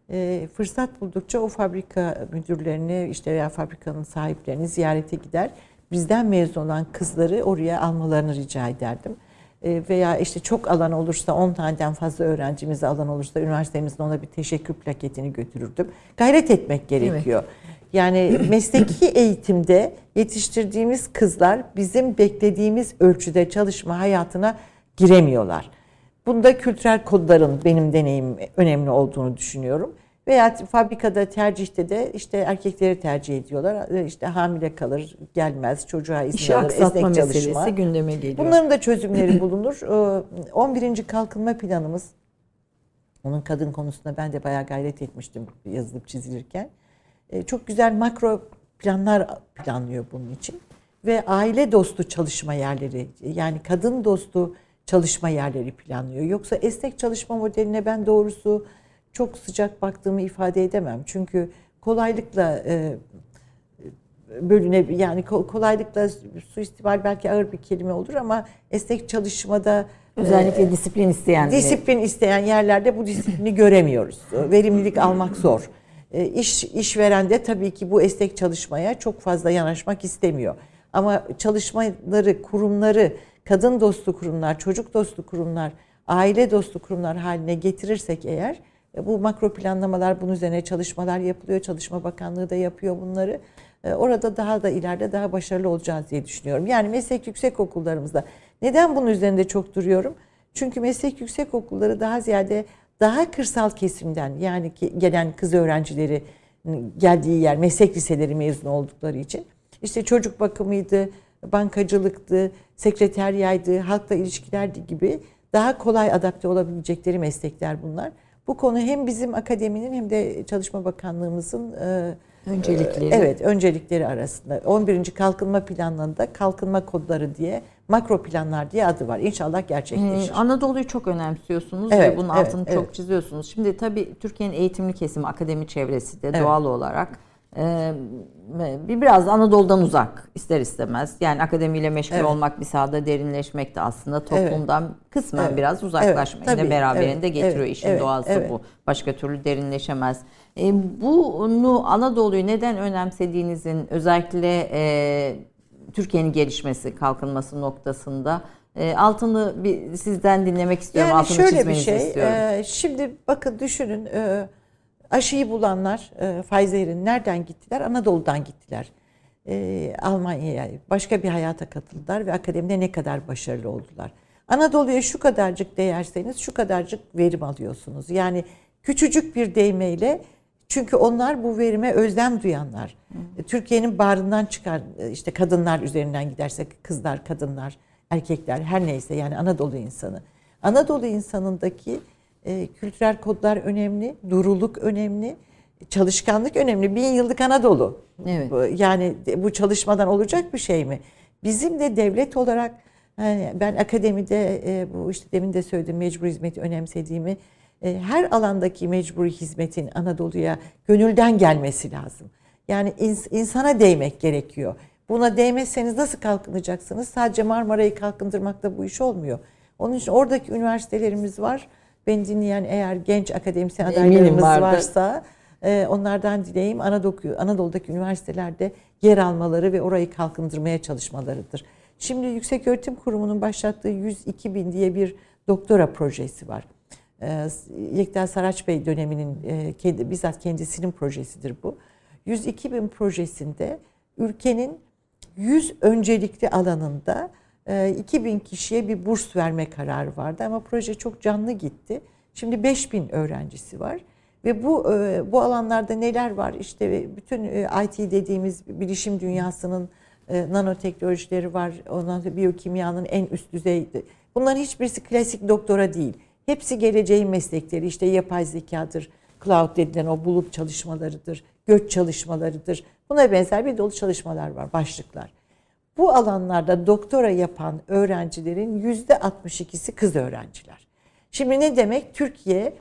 E, fırsat buldukça o fabrika müdürlerini işte veya fabrikanın sahiplerini ziyarete gider. Bizden mezun olan kızları oraya almalarını rica ederdim. E, veya işte çok alan olursa 10 taneden fazla öğrencimize alan olursa üniversitemizde ona bir teşekkür plaketini götürürdüm. Gayret etmek gerekiyor. Evet. Yani (clears throat) mesleki eğitimde yetiştirdiğimiz kızlar bizim beklediğimiz ölçüde çalışma hayatına giremiyorlar. Bunda kültürel kodların benim deneyim önemli olduğunu düşünüyorum. Veya fabrikada tercihte de işte erkekleri tercih ediyorlar. E, işte hamile kalır, gelmez, çocuğa izin İşi alır, esnek çalışma. gündeme geliyor. Bunların da çözümleri bulunur. 11. E, kalkınma planımız, onun kadın konusunda ben de bayağı gayret etmiştim yazılıp çizilirken. E, çok güzel makro planlar planlıyor bunun için. Ve aile dostu çalışma yerleri, yani kadın dostu çalışma yerleri planlıyor. Yoksa esnek çalışma modeline ben doğrusu çok sıcak baktığımı ifade edemem. Çünkü kolaylıkla e, bölüne yani kolaylıkla suistimal belki ağır bir kelime olur ama esnek çalışmada özellikle e, disiplin isteyen disiplin isteyen yerlerde bu disiplini göremiyoruz. Verimlilik almak zor. E, iş işveren de tabii ki bu esnek çalışmaya çok fazla yanaşmak istemiyor. Ama çalışmaları, kurumları, kadın dostu kurumlar, çocuk dostu kurumlar, aile dostu kurumlar haline getirirsek eğer e, bu makro planlamalar bunun üzerine çalışmalar yapılıyor. Çalışma Bakanlığı da yapıyor bunları. E, orada daha da ileride daha başarılı olacağız diye düşünüyorum. Yani meslek yüksek okullarımızda. Neden bunun üzerinde çok duruyorum? Çünkü meslek yüksek okulları daha ziyade daha kırsal kesimden yani gelen kız öğrencileri geldiği yer meslek liseleri mezun oldukları için işte çocuk bakımıydı, bankacılıktı, sekreteryaydı, halkla ilişkilerdi gibi daha kolay adapte olabilecekleri meslekler bunlar. Bu konu hem bizim akademinin hem de Çalışma Bakanlığımızın e, öncelikleri. Evet, öncelikleri arasında. 11. Kalkınma Planlarında kalkınma kodları diye makro planlar diye adı var. İnşallah gerçekleşir. Ee, Anadolu'yu çok önemsiyorsunuz evet, ve bunun evet, altını evet. çok çiziyorsunuz. Şimdi tabii Türkiye'nin eğitimli kesimi, akademi çevresi de evet. doğal olarak e, bir biraz Anadolu'dan uzak ister istemez. Yani akademiyle meşgul evet. olmak bir sahada derinleşmek de aslında toplumdan evet. kısmen evet. biraz uzaklaşmayı evet. da beraberinde evet. getiriyor. Evet. İşin evet. doğası evet. bu. Başka türlü derinleşemez. E, bunu Anadolu'yu neden önemsediğinizin özellikle e, Türkiye'nin gelişmesi, kalkınması noktasında e, altını bir sizden dinlemek istiyorum. Yani altını şöyle bir şey. E, şimdi bakın düşünün. E, Aşıyı bulanlar e, Pfizer'in nereden gittiler? Anadolu'dan gittiler. E, Almanya'ya başka bir hayata katıldılar ve akademide ne kadar başarılı oldular. Anadolu'ya şu kadarcık değerseniz şu kadarcık verim alıyorsunuz. Yani küçücük bir değmeyle çünkü onlar bu verime özlem duyanlar. Hı. Türkiye'nin bağrından çıkan e, işte kadınlar üzerinden gidersek kızlar, kadınlar, erkekler her neyse yani Anadolu insanı. Anadolu insanındaki e, kültürel kodlar önemli, duruluk önemli, çalışkanlık önemli. Bin yıllık Anadolu. Evet. Yani bu çalışmadan olacak bir şey mi? Bizim de devlet olarak yani ben akademide e, bu işte demin de söyledim mecbur hizmeti önemsediğimi e, her alandaki mecburi hizmetin Anadolu'ya gönülden gelmesi lazım. Yani ins- insana değmek gerekiyor. Buna değmezseniz nasıl kalkınacaksınız? Sadece Marmara'yı kalkındırmakla bu iş olmuyor. Onun için oradaki üniversitelerimiz var. Beni dinleyen eğer genç akademisyen adaylarımız varsa e, onlardan dileyim Anadolu, Anadolu'daki üniversitelerde yer almaları ve orayı kalkındırmaya çalışmalarıdır. Şimdi Yüksek Öğretim Kurumu'nun başlattığı 102 bin diye bir doktora projesi var. E, Yekta Saraç Bey döneminin e, kendi, bizzat kendisinin projesidir bu. 102 bin projesinde ülkenin 100 öncelikli alanında 2000 kişiye bir burs verme kararı vardı ama proje çok canlı gitti. Şimdi 5000 öğrencisi var. Ve bu bu alanlarda neler var? İşte bütün IT dediğimiz bilişim dünyasının nanoteknolojileri var. Ondan sonra biyokimyanın en üst düzeyde. Bunların hiçbirisi klasik doktora değil. Hepsi geleceğin meslekleri. İşte yapay zekadır, cloud dedilen o bulut çalışmalarıdır, göç çalışmalarıdır. Buna benzer bir dolu çalışmalar var, başlıklar. Bu alanlarda doktora yapan öğrencilerin yüzde 62'si kız öğrenciler. Şimdi ne demek? Türkiye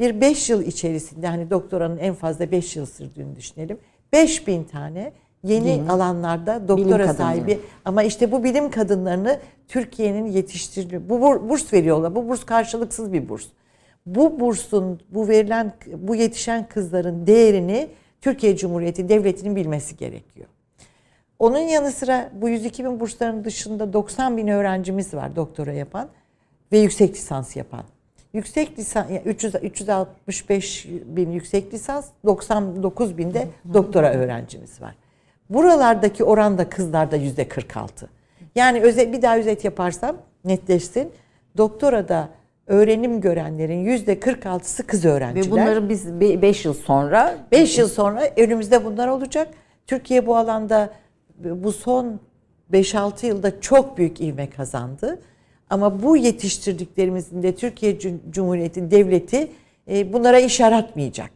bir 5 yıl içerisinde hani doktoranın en fazla 5 yıl sürdüğünü düşünelim. 5000 tane yeni Değil alanlarda doktora sahibi ama işte bu bilim kadınlarını Türkiye'nin yetiştirdiği bu burs veriyorlar. Bu burs karşılıksız bir burs. Bu bursun bu verilen bu yetişen kızların değerini Türkiye Cumhuriyeti devletinin bilmesi gerekiyor. Onun yanı sıra bu 102 bin bursların dışında 90 bin öğrencimiz var doktora yapan ve yüksek lisans yapan. Yüksek lisans 300, 365 bin yüksek lisans, 99 bin de doktora öğrencimiz var. Buralardaki oran da kızlarda yüzde 46. Yani özet, bir daha özet yaparsam netleşsin. Doktorada öğrenim görenlerin yüzde 46'sı kız öğrenciler. Ve bunların biz 5 yıl sonra 5 yıl sonra önümüzde bunlar olacak. Türkiye bu alanda bu son 5-6 yılda çok büyük ivme kazandı. Ama bu yetiştirdiklerimizin de Türkiye Cumhuriyeti Devleti e, bunlara iş aratmayacak.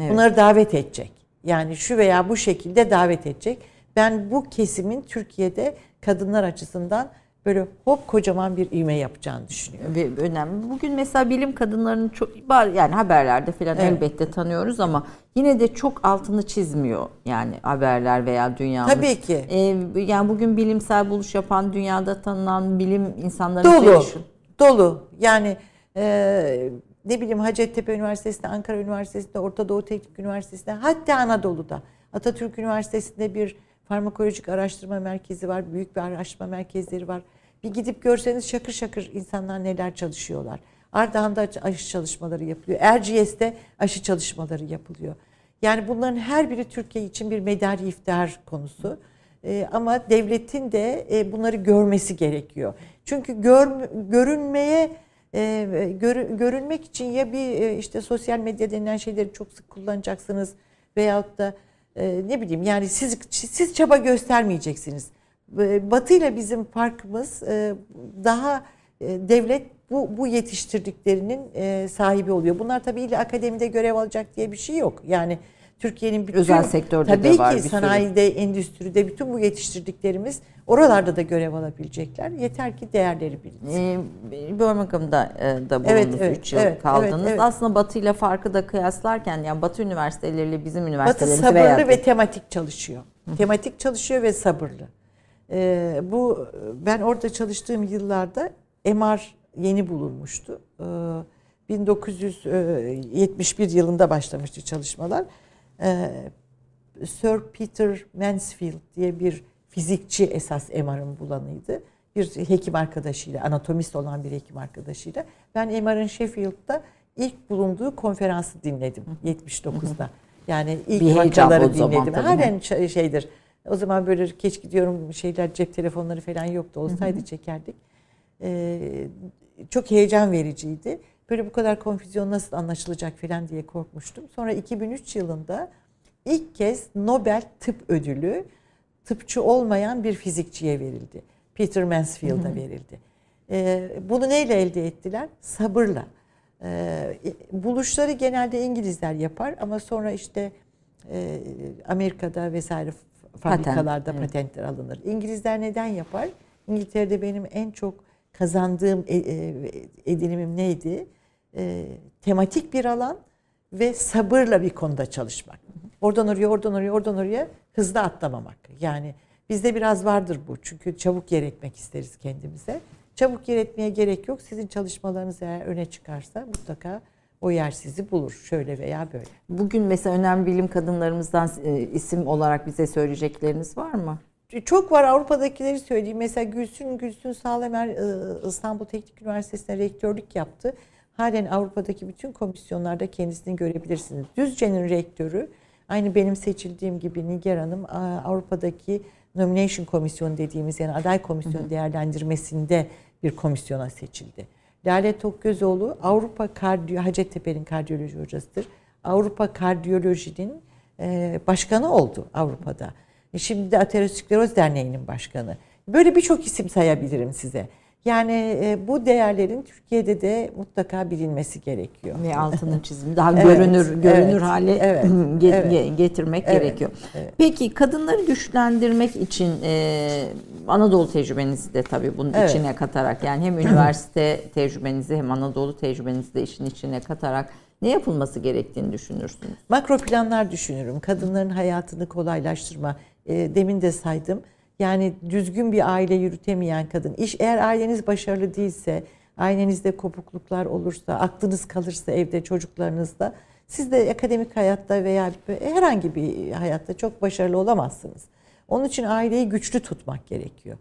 Evet. Bunları davet edecek. Yani şu veya bu şekilde davet edecek. Ben bu kesimin Türkiye'de kadınlar açısından böyle hop kocaman bir ivme yapacağını düşünüyorum. Ve önemli. Bugün mesela bilim kadınlarının çok yani haberlerde falan evet. elbette tanıyoruz ama yine de çok altını çizmiyor yani haberler veya dünyamız. Tabii ki. Ee, yani bugün bilimsel buluş yapan dünyada tanınan bilim insanları dolu. Dolu. Yani e, ne bileyim Hacettepe Üniversitesi'nde, Ankara Üniversitesi'nde, Orta Doğu Teknik Üniversitesi'nde hatta Anadolu'da Atatürk Üniversitesi'nde bir farmakolojik araştırma merkezi var. Büyük bir araştırma merkezleri var. Bir gidip görseniz şakır şakır insanlar neler çalışıyorlar. Ardahan'da aşı çalışmaları yapılıyor. Erciyes'te aşı çalışmaları yapılıyor. Yani bunların her biri Türkiye için bir medar iftar konusu. Ee, ama devletin de e, bunları görmesi gerekiyor. Çünkü gör, görünmeye e, gör, görünmek için ya bir e, işte sosyal medya denilen şeyleri çok sık kullanacaksınız veyahut da e, ne bileyim yani siz siz çaba göstermeyeceksiniz. Batı ile bizim farkımız e, daha e, devlet bu, bu yetiştirdiklerinin e, sahibi oluyor. Bunlar tabii ile akademide görev alacak diye bir şey yok. Yani Türkiye'nin bütün özel sektörde tabii de var ki sanayide, sürü. endüstride bütün bu yetiştirdiklerimiz oralarda da görev alabilecekler. Yeter ki değerleri bilinsin. Ee, Birmingham'da e, da bulundunuz. 3 evet, yıl evet, kaldınız. Evet, evet. Aslında Batı ile farkı da kıyaslarken yani Batı üniversiteleriyle bizim üniversitelerimiz Batı sabırlı veya... ve tematik çalışıyor. Tematik çalışıyor ve sabırlı. Ee, bu ben orada çalıştığım yıllarda MR yeni bulunmuştu. Ee, 1971 yılında başlamıştı çalışmalar. Ee, Sir Peter Mansfield diye bir fizikçi esas MR'ın bulanıydı. Bir hekim arkadaşıyla, anatomist olan bir hekim arkadaşıyla. Ben MR'ın Sheffield'da ilk bulunduğu konferansı dinledim 79'da. Yani ilk bir vakaları dinledim. Halen şeydir o zaman böyle geç gidiyorum şeyler cep telefonları falan yoktu. Olsaydı çekerdik. Ee, çok heyecan vericiydi. Böyle bu kadar konfüzyon nasıl anlaşılacak falan diye korkmuştum. Sonra 2003 yılında ilk kez Nobel Tıp Ödülü tıpçı olmayan bir fizikçiye verildi. Peter Mansfield'a verildi. E, bunu neyle elde ettiler? Sabırla. E, buluşları genelde İngilizler yapar ama sonra işte e, Amerika'da vesaire fabrikalarda Patent, patentler evet. alınır. İngilizler neden yapar? İngiltere'de benim en çok kazandığım e, e, edinimim neydi? E, tematik bir alan ve sabırla bir konuda çalışmak. Oradan oraya, oradan oraya, oradan oraya hızlı atlamamak. Yani bizde biraz vardır bu. Çünkü çabuk yer etmek isteriz kendimize. Çabuk yer etmeye gerek yok. Sizin çalışmalarınız eğer öne çıkarsa mutlaka o yer sizi bulur şöyle veya böyle. Bugün mesela önemli bilim kadınlarımızdan e, isim olarak bize söyleyecekleriniz var mı? Çok var Avrupa'dakileri söyleyeyim. Mesela Gülsün Gülsün Sağlamer e, İstanbul Teknik Üniversitesi'nde rektörlük yaptı. Halen Avrupa'daki bütün komisyonlarda kendisini görebilirsiniz. Düzce'nin rektörü aynı benim seçildiğim gibi Niger Hanım Avrupa'daki nomination komisyonu dediğimiz yani aday komisyon değerlendirmesinde bir komisyona seçildi. Lale Tokgözoğlu Avrupa Kardiyo Hacettepe'nin kardiyoloji hocasıdır. Avrupa Kardiyoloji'nin e, başkanı oldu Avrupa'da. E, şimdi de Ateroskleroz Derneği'nin başkanı. Böyle birçok isim sayabilirim size. Yani e, bu değerlerin Türkiye'de de mutlaka bilinmesi gerekiyor. Ve altını (laughs) çizim daha evet, görünür görünür evet, hale evet, (laughs) get, evet, getirmek evet, gerekiyor. Evet. Peki kadınları güçlendirmek için e, Anadolu tecrübenizi de tabii bunun evet. içine katarak yani hem (laughs) üniversite tecrübenizi hem Anadolu tecrübenizi de işin içine katarak ne yapılması gerektiğini düşünürsünüz? Makro planlar düşünürüm. Kadınların hayatını kolaylaştırma. E, demin de saydım yani düzgün bir aile yürütemeyen kadın. İş eğer aileniz başarılı değilse, ailenizde kopukluklar olursa, aklınız kalırsa evde çocuklarınızda siz de akademik hayatta veya herhangi bir hayatta çok başarılı olamazsınız. Onun için aileyi güçlü tutmak gerekiyor.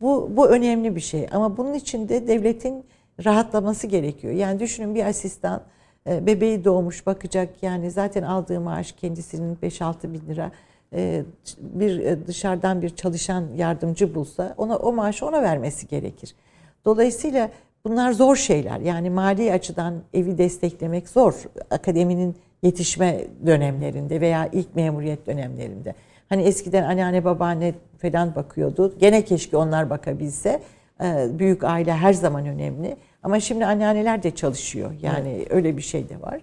Bu, bu önemli bir şey ama bunun için de devletin rahatlaması gerekiyor. Yani düşünün bir asistan e, bebeği doğmuş bakacak yani zaten aldığı maaş kendisinin 5-6 bin lira bir e, dışarıdan bir çalışan yardımcı bulsa ona o maaşı ona vermesi gerekir. Dolayısıyla bunlar zor şeyler. Yani mali açıdan evi desteklemek zor. Akademinin yetişme dönemlerinde veya ilk memuriyet dönemlerinde. Hani eskiden anneanne babaanne falan bakıyordu. Gene keşke onlar bakabilse. E, büyük aile her zaman önemli. Ama şimdi anneanneler de çalışıyor. Yani evet. öyle bir şey de var.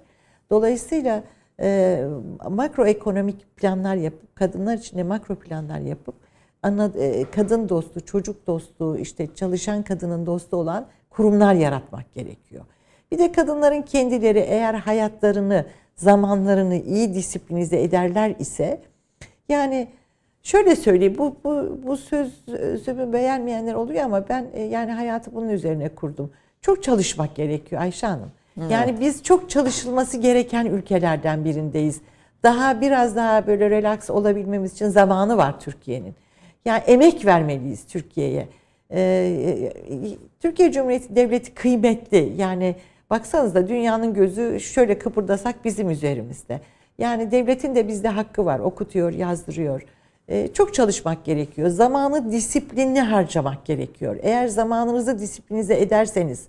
Dolayısıyla e, makroekonomik planlar yapıp kadınlar için de makro planlar yapıp ana, e, kadın dostu, çocuk dostu, işte çalışan kadının dostu olan kurumlar yaratmak gerekiyor. Bir de kadınların kendileri eğer hayatlarını, zamanlarını iyi disiplinize ederler ise yani şöyle söyleyeyim bu bu bu söz sözümü beğenmeyenler oluyor ama ben e, yani hayatı bunun üzerine kurdum. Çok çalışmak gerekiyor Ayşe Hanım. Yani biz çok çalışılması gereken ülkelerden birindeyiz. Daha biraz daha böyle relax olabilmemiz için zamanı var Türkiye'nin. Yani emek vermeliyiz Türkiye'ye. Ee, Türkiye Cumhuriyeti Devleti kıymetli. Yani baksanıza dünyanın gözü şöyle kıpırdasak bizim üzerimizde. Yani devletin de bizde hakkı var. Okutuyor, yazdırıyor. Ee, çok çalışmak gerekiyor. Zamanı disiplinli harcamak gerekiyor. Eğer zamanınızı disiplinize ederseniz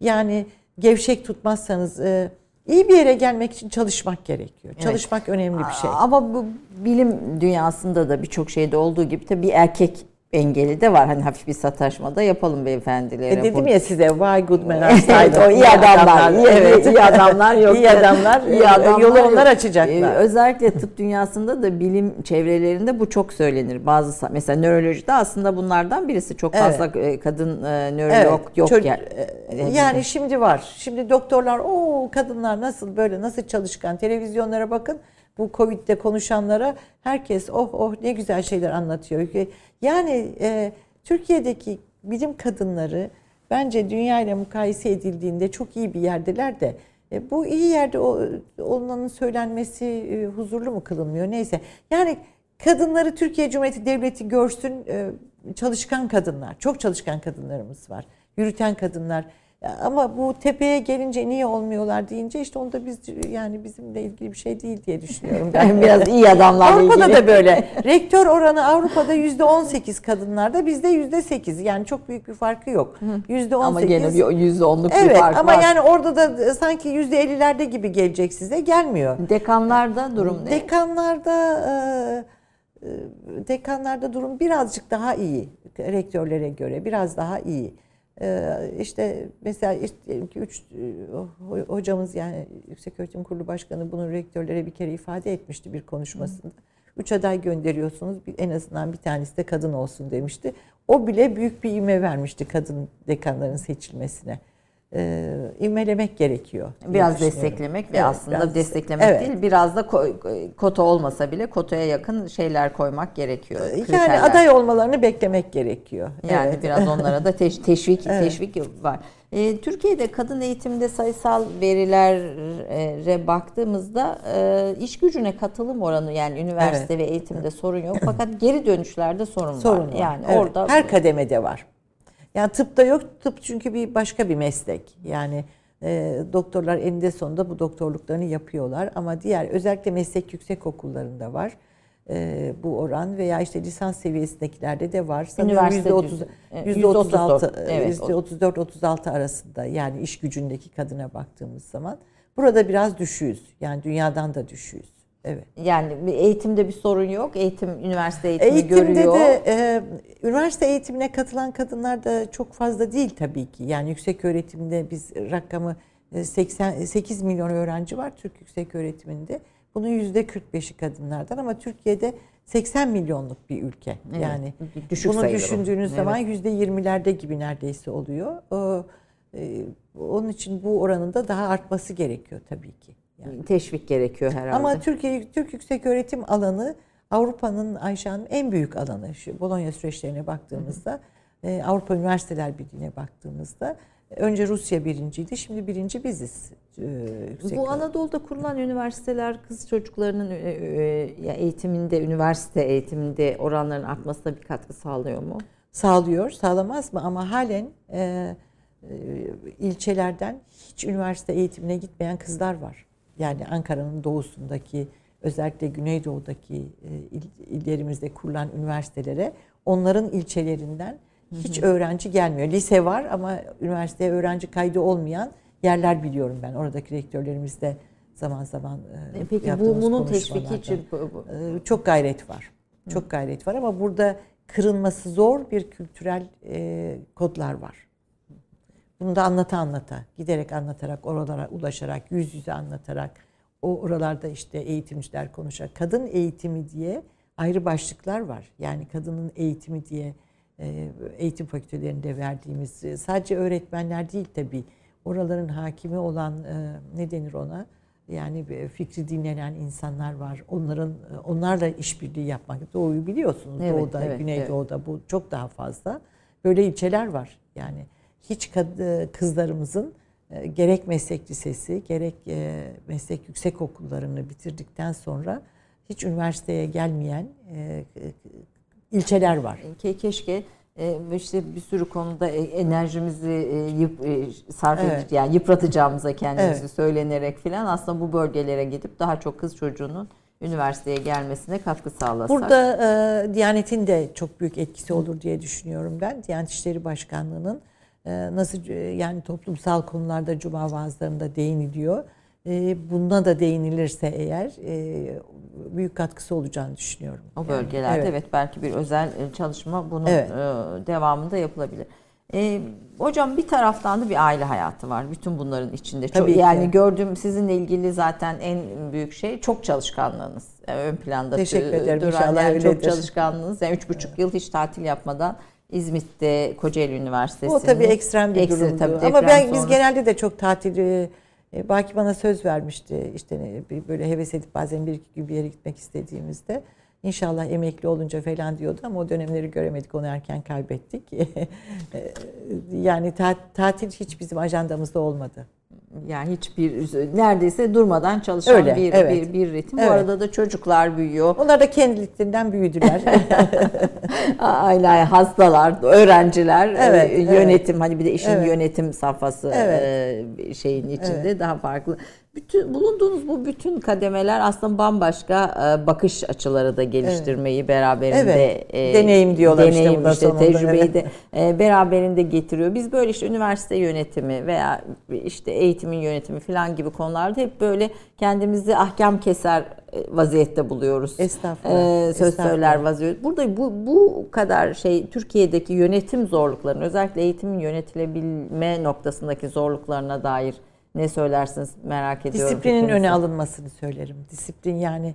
yani gevşek tutmazsanız e, iyi bir yere gelmek için çalışmak gerekiyor. Evet. Çalışmak önemli bir şey. Ama bu bilim dünyasında da birçok şeyde olduğu gibi tabii bir erkek engeli de var. Hani hafif bir sataşma da yapalım beyefendilere. E dedim ya size why good men are silent. o iyi adamlar. iyi, evet, iyi adamlar yok. iyi adamlar. iyi adamlar yolu yok. onlar açacaklar. Ee, özellikle tıp dünyasında da bilim çevrelerinde bu çok söylenir. Bazı mesela nörolojide aslında bunlardan birisi çok fazla evet. kadın e, nörolog evet, yok çocuk, yani. Yani şimdi var. Şimdi doktorlar o kadınlar nasıl böyle nasıl çalışkan televizyonlara bakın bu Covid'de konuşanlara herkes oh oh ne güzel şeyler anlatıyor. Yani e, Türkiye'deki bilim kadınları bence dünya ile mukayese edildiğinde çok iyi bir yerdeler de e, bu iyi yerde olmanın söylenmesi e, huzurlu mu kılınmıyor neyse. Yani kadınları Türkiye Cumhuriyeti Devleti görsün e, çalışkan kadınlar, çok çalışkan kadınlarımız var. Yürüten kadınlar ama bu tepeye gelince niye olmuyorlar deyince işte onda biz yani bizimle ilgili bir şey değil diye düşünüyorum. Ben (laughs) biraz iyi adamlarla Avrupa'da ilgili. da böyle. (laughs) Rektör oranı Avrupa'da yüzde on sekiz kadınlarda bizde yüzde sekiz. Yani çok büyük bir farkı yok. Yüzde on Ama gene bir yüzde onluk evet, bir fark ama var. yani orada da sanki yüzde ellilerde gibi gelecek size gelmiyor. Dekanlarda durum ne? Dekanlarda e, dekanlarda durum birazcık daha iyi. Rektörlere göre biraz daha iyi. Ee, işte mesela işte diyelim ki üç e, hocamız yani Yüksek Öğretim Kurulu Başkanı bunu rektörlere bir kere ifade etmişti bir konuşmasında. Üç aday gönderiyorsunuz en azından bir tanesi de kadın olsun demişti. O bile büyük bir ivme vermişti kadın dekanların seçilmesine e, ivmelemek gerekiyor. Biraz desteklemek ve evet, aslında biraz, desteklemek evet. değil biraz da kota olmasa bile kotaya yakın şeyler koymak gerekiyor. Yani kriterler. aday olmalarını beklemek gerekiyor. Yani evet. biraz onlara da teş, (laughs) teşvik evet. teşvik var. E, Türkiye'de kadın eğitimde sayısal verilere baktığımızda e, iş gücüne katılım oranı yani üniversite evet. ve eğitimde (laughs) sorun yok fakat geri dönüşlerde sorun, sorun var. var. Yani evet. orada her kademede var. Yani tıpta yok. Tıp çünkü bir başka bir meslek. Yani e, doktorlar eninde sonunda bu doktorluklarını yapıyorlar. Ama diğer özellikle meslek yüksek okullarında var. E, bu oran veya işte lisans seviyesindekilerde de var. Üniversite %30, %36, evet, %34-36 arasında yani iş gücündeki kadına baktığımız zaman. Burada biraz düşüyoruz. Yani dünyadan da düşüyoruz. Evet. Yani eğitimde bir sorun yok. Eğitim, üniversite eğitimi Eğitimde görüyor. de e, üniversite eğitimine katılan kadınlar da çok fazla değil tabii ki. Yani yüksek öğretimde biz rakamı 88 e, milyon öğrenci var Türk yüksek öğretiminde. Bunun yüzde 45'i kadınlardan ama Türkiye'de 80 milyonluk bir ülke. Evet, yani düşük bunu düşündüğünüz o. zaman yüzde evet. 20'lerde gibi neredeyse oluyor. E, onun için bu oranın da daha artması gerekiyor tabii ki. Yani. Teşvik gerekiyor herhalde. Ama Türkiye Türk yüksek öğretim alanı Avrupa'nın Ayşe Hanım en büyük alanı. Şu Bologna süreçlerine baktığımızda. E, Avrupa Üniversiteler Birliği'ne baktığımızda önce Rusya birinciydi, şimdi birinci biziz. E, Bu Anadolu'da kurulan üniversiteler kız çocuklarının e, e, eğitiminde, üniversite eğitiminde oranların artmasına bir katkı sağlıyor mu? Sağlıyor, sağlamaz mı? Ama halen e, e, ilçelerden hiç üniversite eğitimine gitmeyen kızlar var yani Ankara'nın doğusundaki özellikle Güneydoğu'daki e, il, illerimizde kurulan üniversitelere onların ilçelerinden hiç öğrenci gelmiyor. Lise var ama üniversiteye öğrenci kaydı olmayan yerler biliyorum ben. Oradaki rektörlerimiz de zaman zaman e, Peki bu bunun teşviki için e, çok gayret var. Çok gayret var ama burada kırılması zor bir kültürel e, kodlar var. Bunu da anlata anlata, giderek anlatarak, oralara ulaşarak, yüz yüze anlatarak, o oralarda işte eğitimciler konuşarak, kadın eğitimi diye ayrı başlıklar var. Yani kadının eğitimi diye e, eğitim fakültelerinde verdiğimiz e, sadece öğretmenler değil tabii. Oraların hakimi olan e, ne denir ona? Yani fikri dinlenen insanlar var. Onların onlarla işbirliği yapmak. Doğuyu biliyorsunuz. Evet, Doğuda, evet, Güneydoğu'da evet. bu çok daha fazla. Böyle ilçeler var. Yani hiç kızlarımızın e, gerek meslek lisesi gerek e, meslek yüksek okullarını bitirdikten sonra hiç üniversiteye gelmeyen e, ilçeler var. Keşke işte bir sürü konuda enerjimizi yıp, sarf evet. edip yani yıpratacağımıza kendimizi evet. söylenerek filan aslında bu bölgelere gidip daha çok kız çocuğunun üniversiteye gelmesine katkı sağlasak. Burada e, Diyanet'in de çok büyük etkisi olur diye düşünüyorum ben. Diyanet İşleri Başkanlığı'nın nasıl e, yani toplumsal konularda cuma vaazlarında değiniliyor. Ee, buna da değinilirse eğer e, büyük katkısı olacağını düşünüyorum. O bölgelerde evet. evet belki bir özel e, çalışma bunun evet. devamında yapılabilir. Ee, hocam bir taraftan da bir aile hayatı var. Bütün bunların içinde. Tabii çok, yani gördüğüm sizinle ilgili zaten en büyük şey çok çalışkanlığınız. Yani ön planda Teşekkür ederim. duran İnşallah yani çok çalışkanlığınız. Yani üç buçuk yıl hiç tatil yapmadan İzmit'te Kocaeli Üniversitesi. O tabii ekstrem bir Ekstra, durumdu. Tabii Ama ben biz genelde de çok tatil e, Baki bana söz vermişti işte böyle heves edip bazen bir iki gün bir yere gitmek istediğimizde. İnşallah emekli olunca falan diyordu ama o dönemleri göremedik onu erken kaybettik. (laughs) yani tatil hiç bizim ajandamızda olmadı. Yani hiçbir neredeyse durmadan çalışan Öyle, bir, evet. bir bir ritim. Evet. Bu arada da çocuklar büyüyor. Onlar da kendiliklerinden büyüdüler. (laughs) Aile hastalar, öğrenciler, e, evet, yönetim evet. hani bir de işin evet. yönetim safhası evet. E, şeyin içinde evet. daha farklı. Bütün bulunduğunuz bu bütün kademeler aslında bambaşka e, bakış açıları da geliştirmeyi evet. beraberinde evet. e, deneyim diyorlar deneyim işte, işte tecrübeyi evet. de (laughs) e, beraberinde getiriyor. Biz böyle işte üniversite yönetimi veya işte eğitimin yönetimi falan gibi konularda hep böyle kendimizi ahkam keser e, vaziyette buluyoruz. Estağfurullah. Ee, söz Estağfurullah. söyler vaziyette. Burada bu bu kadar şey Türkiye'deki yönetim zorluklarını özellikle eğitimin yönetilebilme noktasındaki zorluklarına dair ne söylersiniz merak ediyorum. Disiplinin fikrinizi. öne alınmasını söylerim. Disiplin yani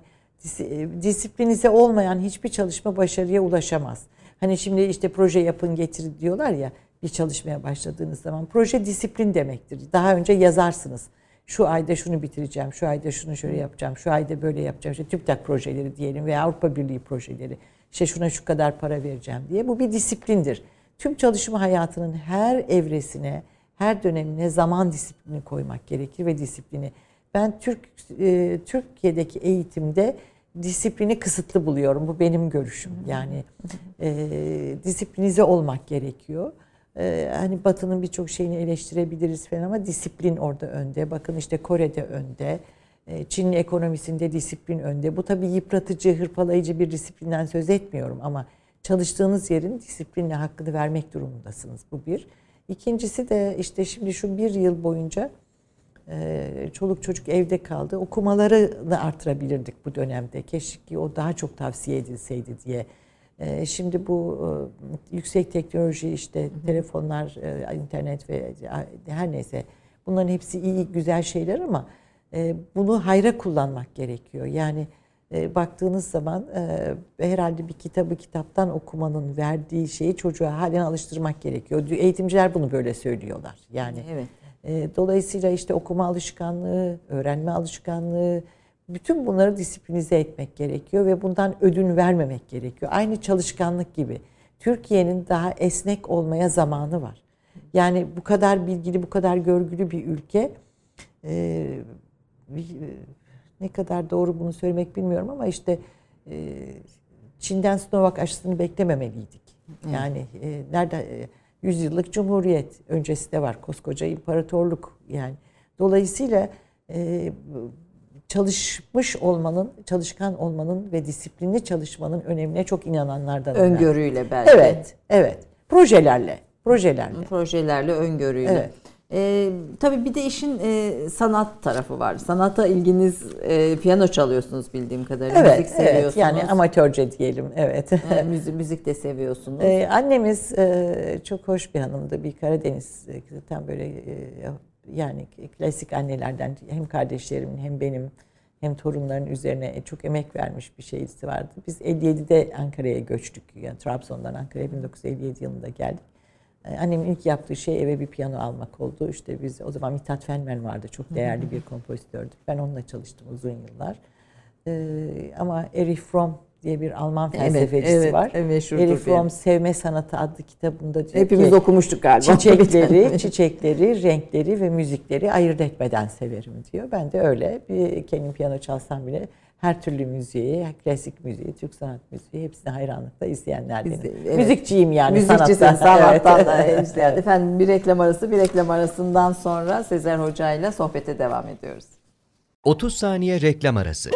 e, disiplinize olmayan hiçbir çalışma başarıya ulaşamaz. Hani şimdi işte proje yapın getir diyorlar ya bir çalışmaya başladığınız zaman proje disiplin demektir. Daha önce yazarsınız. Şu ayda şunu bitireceğim, şu ayda şunu şöyle yapacağım, şu ayda böyle yapacağım. İşte TÜBİTAK projeleri diyelim veya Avrupa Birliği projeleri. İşte şuna şu kadar para vereceğim diye. Bu bir disiplindir. Tüm çalışma hayatının her evresine, her dönemine zaman disiplini koymak gerekir ve disiplini. Ben Türk e, Türkiye'deki eğitimde disiplini kısıtlı buluyorum. Bu benim görüşüm. Yani e, disiplinize olmak gerekiyor. E, hani Batı'nın birçok şeyini eleştirebiliriz falan ama disiplin orada önde. Bakın işte Kore'de önde. E, Çin'in ekonomisinde disiplin önde. Bu tabii yıpratıcı, hırpalayıcı bir disiplinden söz etmiyorum ama çalıştığınız yerin disiplinle hakkını vermek durumundasınız. Bu bir. İkincisi de işte şimdi şu bir yıl boyunca e, çoluk çocuk evde kaldı. Okumaları da artırabilirdik bu dönemde. Keşke o daha çok tavsiye edilseydi diye. E, şimdi bu e, yüksek teknoloji işte telefonlar, internet ve her neyse bunların hepsi iyi güzel şeyler ama bunu hayra kullanmak gerekiyor. Yani e, baktığınız zaman e, herhalde bir kitabı kitaptan okumanın verdiği şeyi çocuğa halen alıştırmak gerekiyor. Eğitimciler bunu böyle söylüyorlar. Yani evet. e, dolayısıyla işte okuma alışkanlığı, öğrenme alışkanlığı bütün bunları disiplinize etmek gerekiyor ve bundan ödün vermemek gerekiyor. Aynı çalışkanlık gibi. Türkiye'nin daha esnek olmaya zamanı var. Yani bu kadar bilgili, bu kadar görgülü bir ülke e, ne kadar doğru bunu söylemek bilmiyorum ama işte e, Çin'den Sinovac aşısını beklememeliydik. Yani e, nerede e, yüzyıllık cumhuriyet öncesi de var koskoca imparatorluk yani. Dolayısıyla e, çalışmış olmanın, çalışkan olmanın ve disiplinli çalışmanın önemine çok inananlardan. Öngörüyle belki. Evet, evet. Projelerle, projelerle. Projelerle, öngörüyle. Evet. E, tabii bir de işin e, sanat tarafı var. Sanata ilginiz e, piyano çalıyorsunuz bildiğim kadarıyla. Evet, müzik seviyorsunuz. Evet, yani amatörce diyelim. Evet. E, müzik, müzik de seviyorsunuz. E, annemiz e, çok hoş bir hanımdı. Bir Karadeniz zaten böyle e, yani klasik annelerden hem kardeşlerimin hem benim hem torunların üzerine çok emek vermiş bir şeysi vardı. Biz 57'de Ankara'ya göçtük. Yani Trabzon'dan Ankara'ya 1957 yılında geldik. Ee, annemin ilk yaptığı şey eve bir piyano almak oldu. İşte biz o zaman Mithat Fenmen vardı. Çok değerli bir kompozitördü. Ben onunla çalıştım uzun yıllar. Ee, ama Erich Fromm diye bir Alman felsefecisi evet, evet, var. Evet, Erich Fromm Sevme Sanatı adlı kitabında diyor Hepimiz ki, okumuştuk galiba. (laughs) Çiçekleri, çiçekleri, renkleri ve müzikleri ayırt etmeden severim diyor. Ben de öyle. Bir kendim piyano çalsam bile her türlü müziği, klasik müziği, Türk sanat müziği hepsine hayranlıkla izleyenlerdenim. Evet. Müzikçiyim yani Müzikçisin, sanattan. sanattan da (laughs) izleyen. Efendim bir reklam arası, bir reklam arasından sonra Sezer Hoca ile sohbete devam ediyoruz. 30 saniye reklam arası.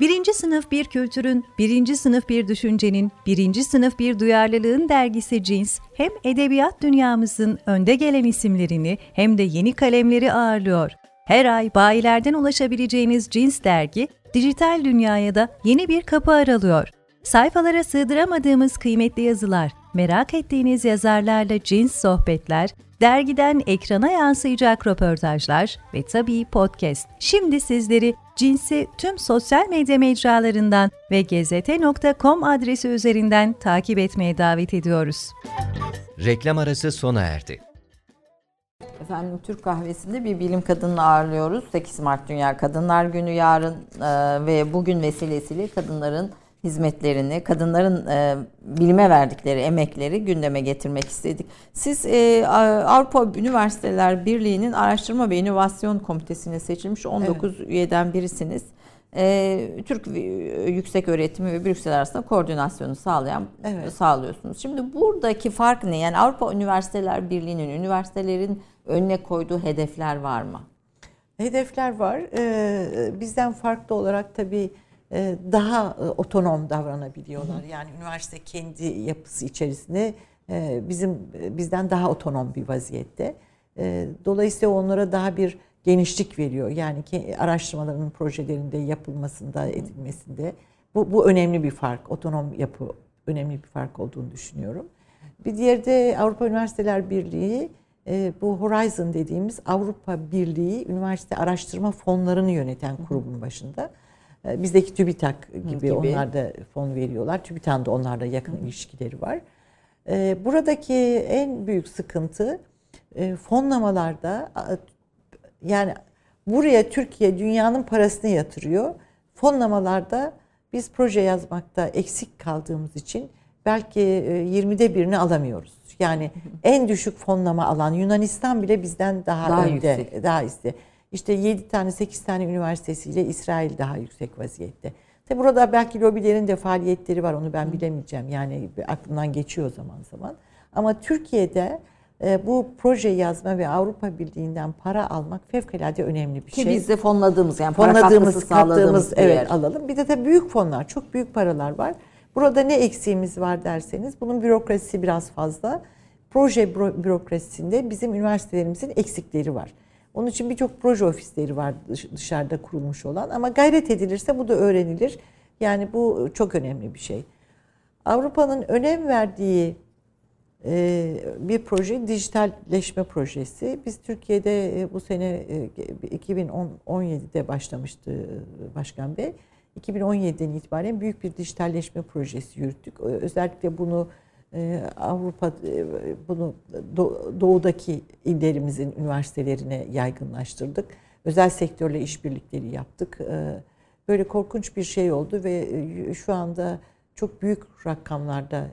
Birinci sınıf bir kültürün, birinci sınıf bir düşüncenin, birinci sınıf bir duyarlılığın dergisi Cins, hem edebiyat dünyamızın önde gelen isimlerini hem de yeni kalemleri ağırlıyor. Her ay bayilerden ulaşabileceğiniz cins dergi, dijital dünyaya da yeni bir kapı aralıyor. Sayfalara sığdıramadığımız kıymetli yazılar, merak ettiğiniz yazarlarla cins sohbetler, dergiden ekrana yansıyacak röportajlar ve tabii podcast. Şimdi sizleri Cins'i tüm sosyal medya mecralarından ve gezete.com adresi üzerinden takip etmeye davet ediyoruz. Reklam arası sona erdi. Efendim Türk kahvesinde bir bilim kadını ağırlıyoruz. 8 Mart Dünya Kadınlar Günü yarın e, ve bugün vesilesiyle kadınların hizmetlerini, kadınların e, bilime verdikleri emekleri gündeme getirmek istedik. Siz e, Avrupa Üniversiteler Birliği'nin Araştırma ve İnovasyon Komitesi'ne seçilmiş 19 evet. üyeden birisiniz. E, Türk yüksek öğretimi ve Brüksel arasında koordinasyonu sağlayan evet. sağlıyorsunuz. Şimdi buradaki fark ne? Yani Avrupa Üniversiteler Birliği'nin üniversitelerin önüne koyduğu hedefler var mı? Hedefler var. Ee, bizden farklı olarak tabii e, daha e, otonom davranabiliyorlar. Yani üniversite kendi yapısı içerisinde e, bizim bizden daha otonom bir vaziyette. Dolayısıyla onlara daha bir genişlik veriyor. Yani araştırmaların projelerinde yapılmasında, edilmesinde. Bu, bu önemli bir fark. Otonom yapı önemli bir fark olduğunu düşünüyorum. Bir diğeri de Avrupa Üniversiteler Birliği bu Horizon dediğimiz Avrupa Birliği üniversite araştırma fonlarını yöneten kurumun başında. Ee, bizdeki TÜBİTAK gibi, gibi. onlar da fon veriyorlar. TÜBİTAK'ın da onlarla yakın Hı. ilişkileri var. Ee, buradaki en büyük sıkıntı e, fonlamalarda yani buraya Türkiye dünyanın parasını yatırıyor. Fonlamalarda biz proje yazmakta eksik kaldığımız için belki 20'de e, birini alamıyoruz. Yani en düşük fonlama alan Yunanistan bile bizden daha, daha önde, yüksek. daha iste. İşte 7 tane 8 tane üniversitesiyle İsrail daha yüksek vaziyette. Tabi burada belki lobilerin de faaliyetleri var onu ben bilemeyeceğim. Yani aklımdan geçiyor zaman zaman. Ama Türkiye'de e, bu proje yazma ve Avrupa Birliği'nden para almak fevkalade önemli bir Ki şey. Ki biz de fonladığımız yani fonladığımız, kattığımız evet yer. alalım. Bir de tabii büyük fonlar, çok büyük paralar var. Burada ne eksiğimiz var derseniz bunun bürokrasisi biraz fazla. Proje bürokrasisinde bizim üniversitelerimizin eksikleri var. Onun için birçok proje ofisleri var dışarıda kurulmuş olan ama gayret edilirse bu da öğrenilir. Yani bu çok önemli bir şey. Avrupa'nın önem verdiği e, bir proje dijitalleşme projesi. Biz Türkiye'de e, bu sene 2017'de e, başlamıştı Başkan Bey. 2017'den itibaren büyük bir dijitalleşme projesi yürüttük. Özellikle bunu ee, Avrupa e, bunu doğudaki illerimizin üniversitelerine yaygınlaştırdık. Özel sektörle işbirlikleri yaptık. Ee, böyle korkunç bir şey oldu ve e, şu anda çok büyük rakamlarda,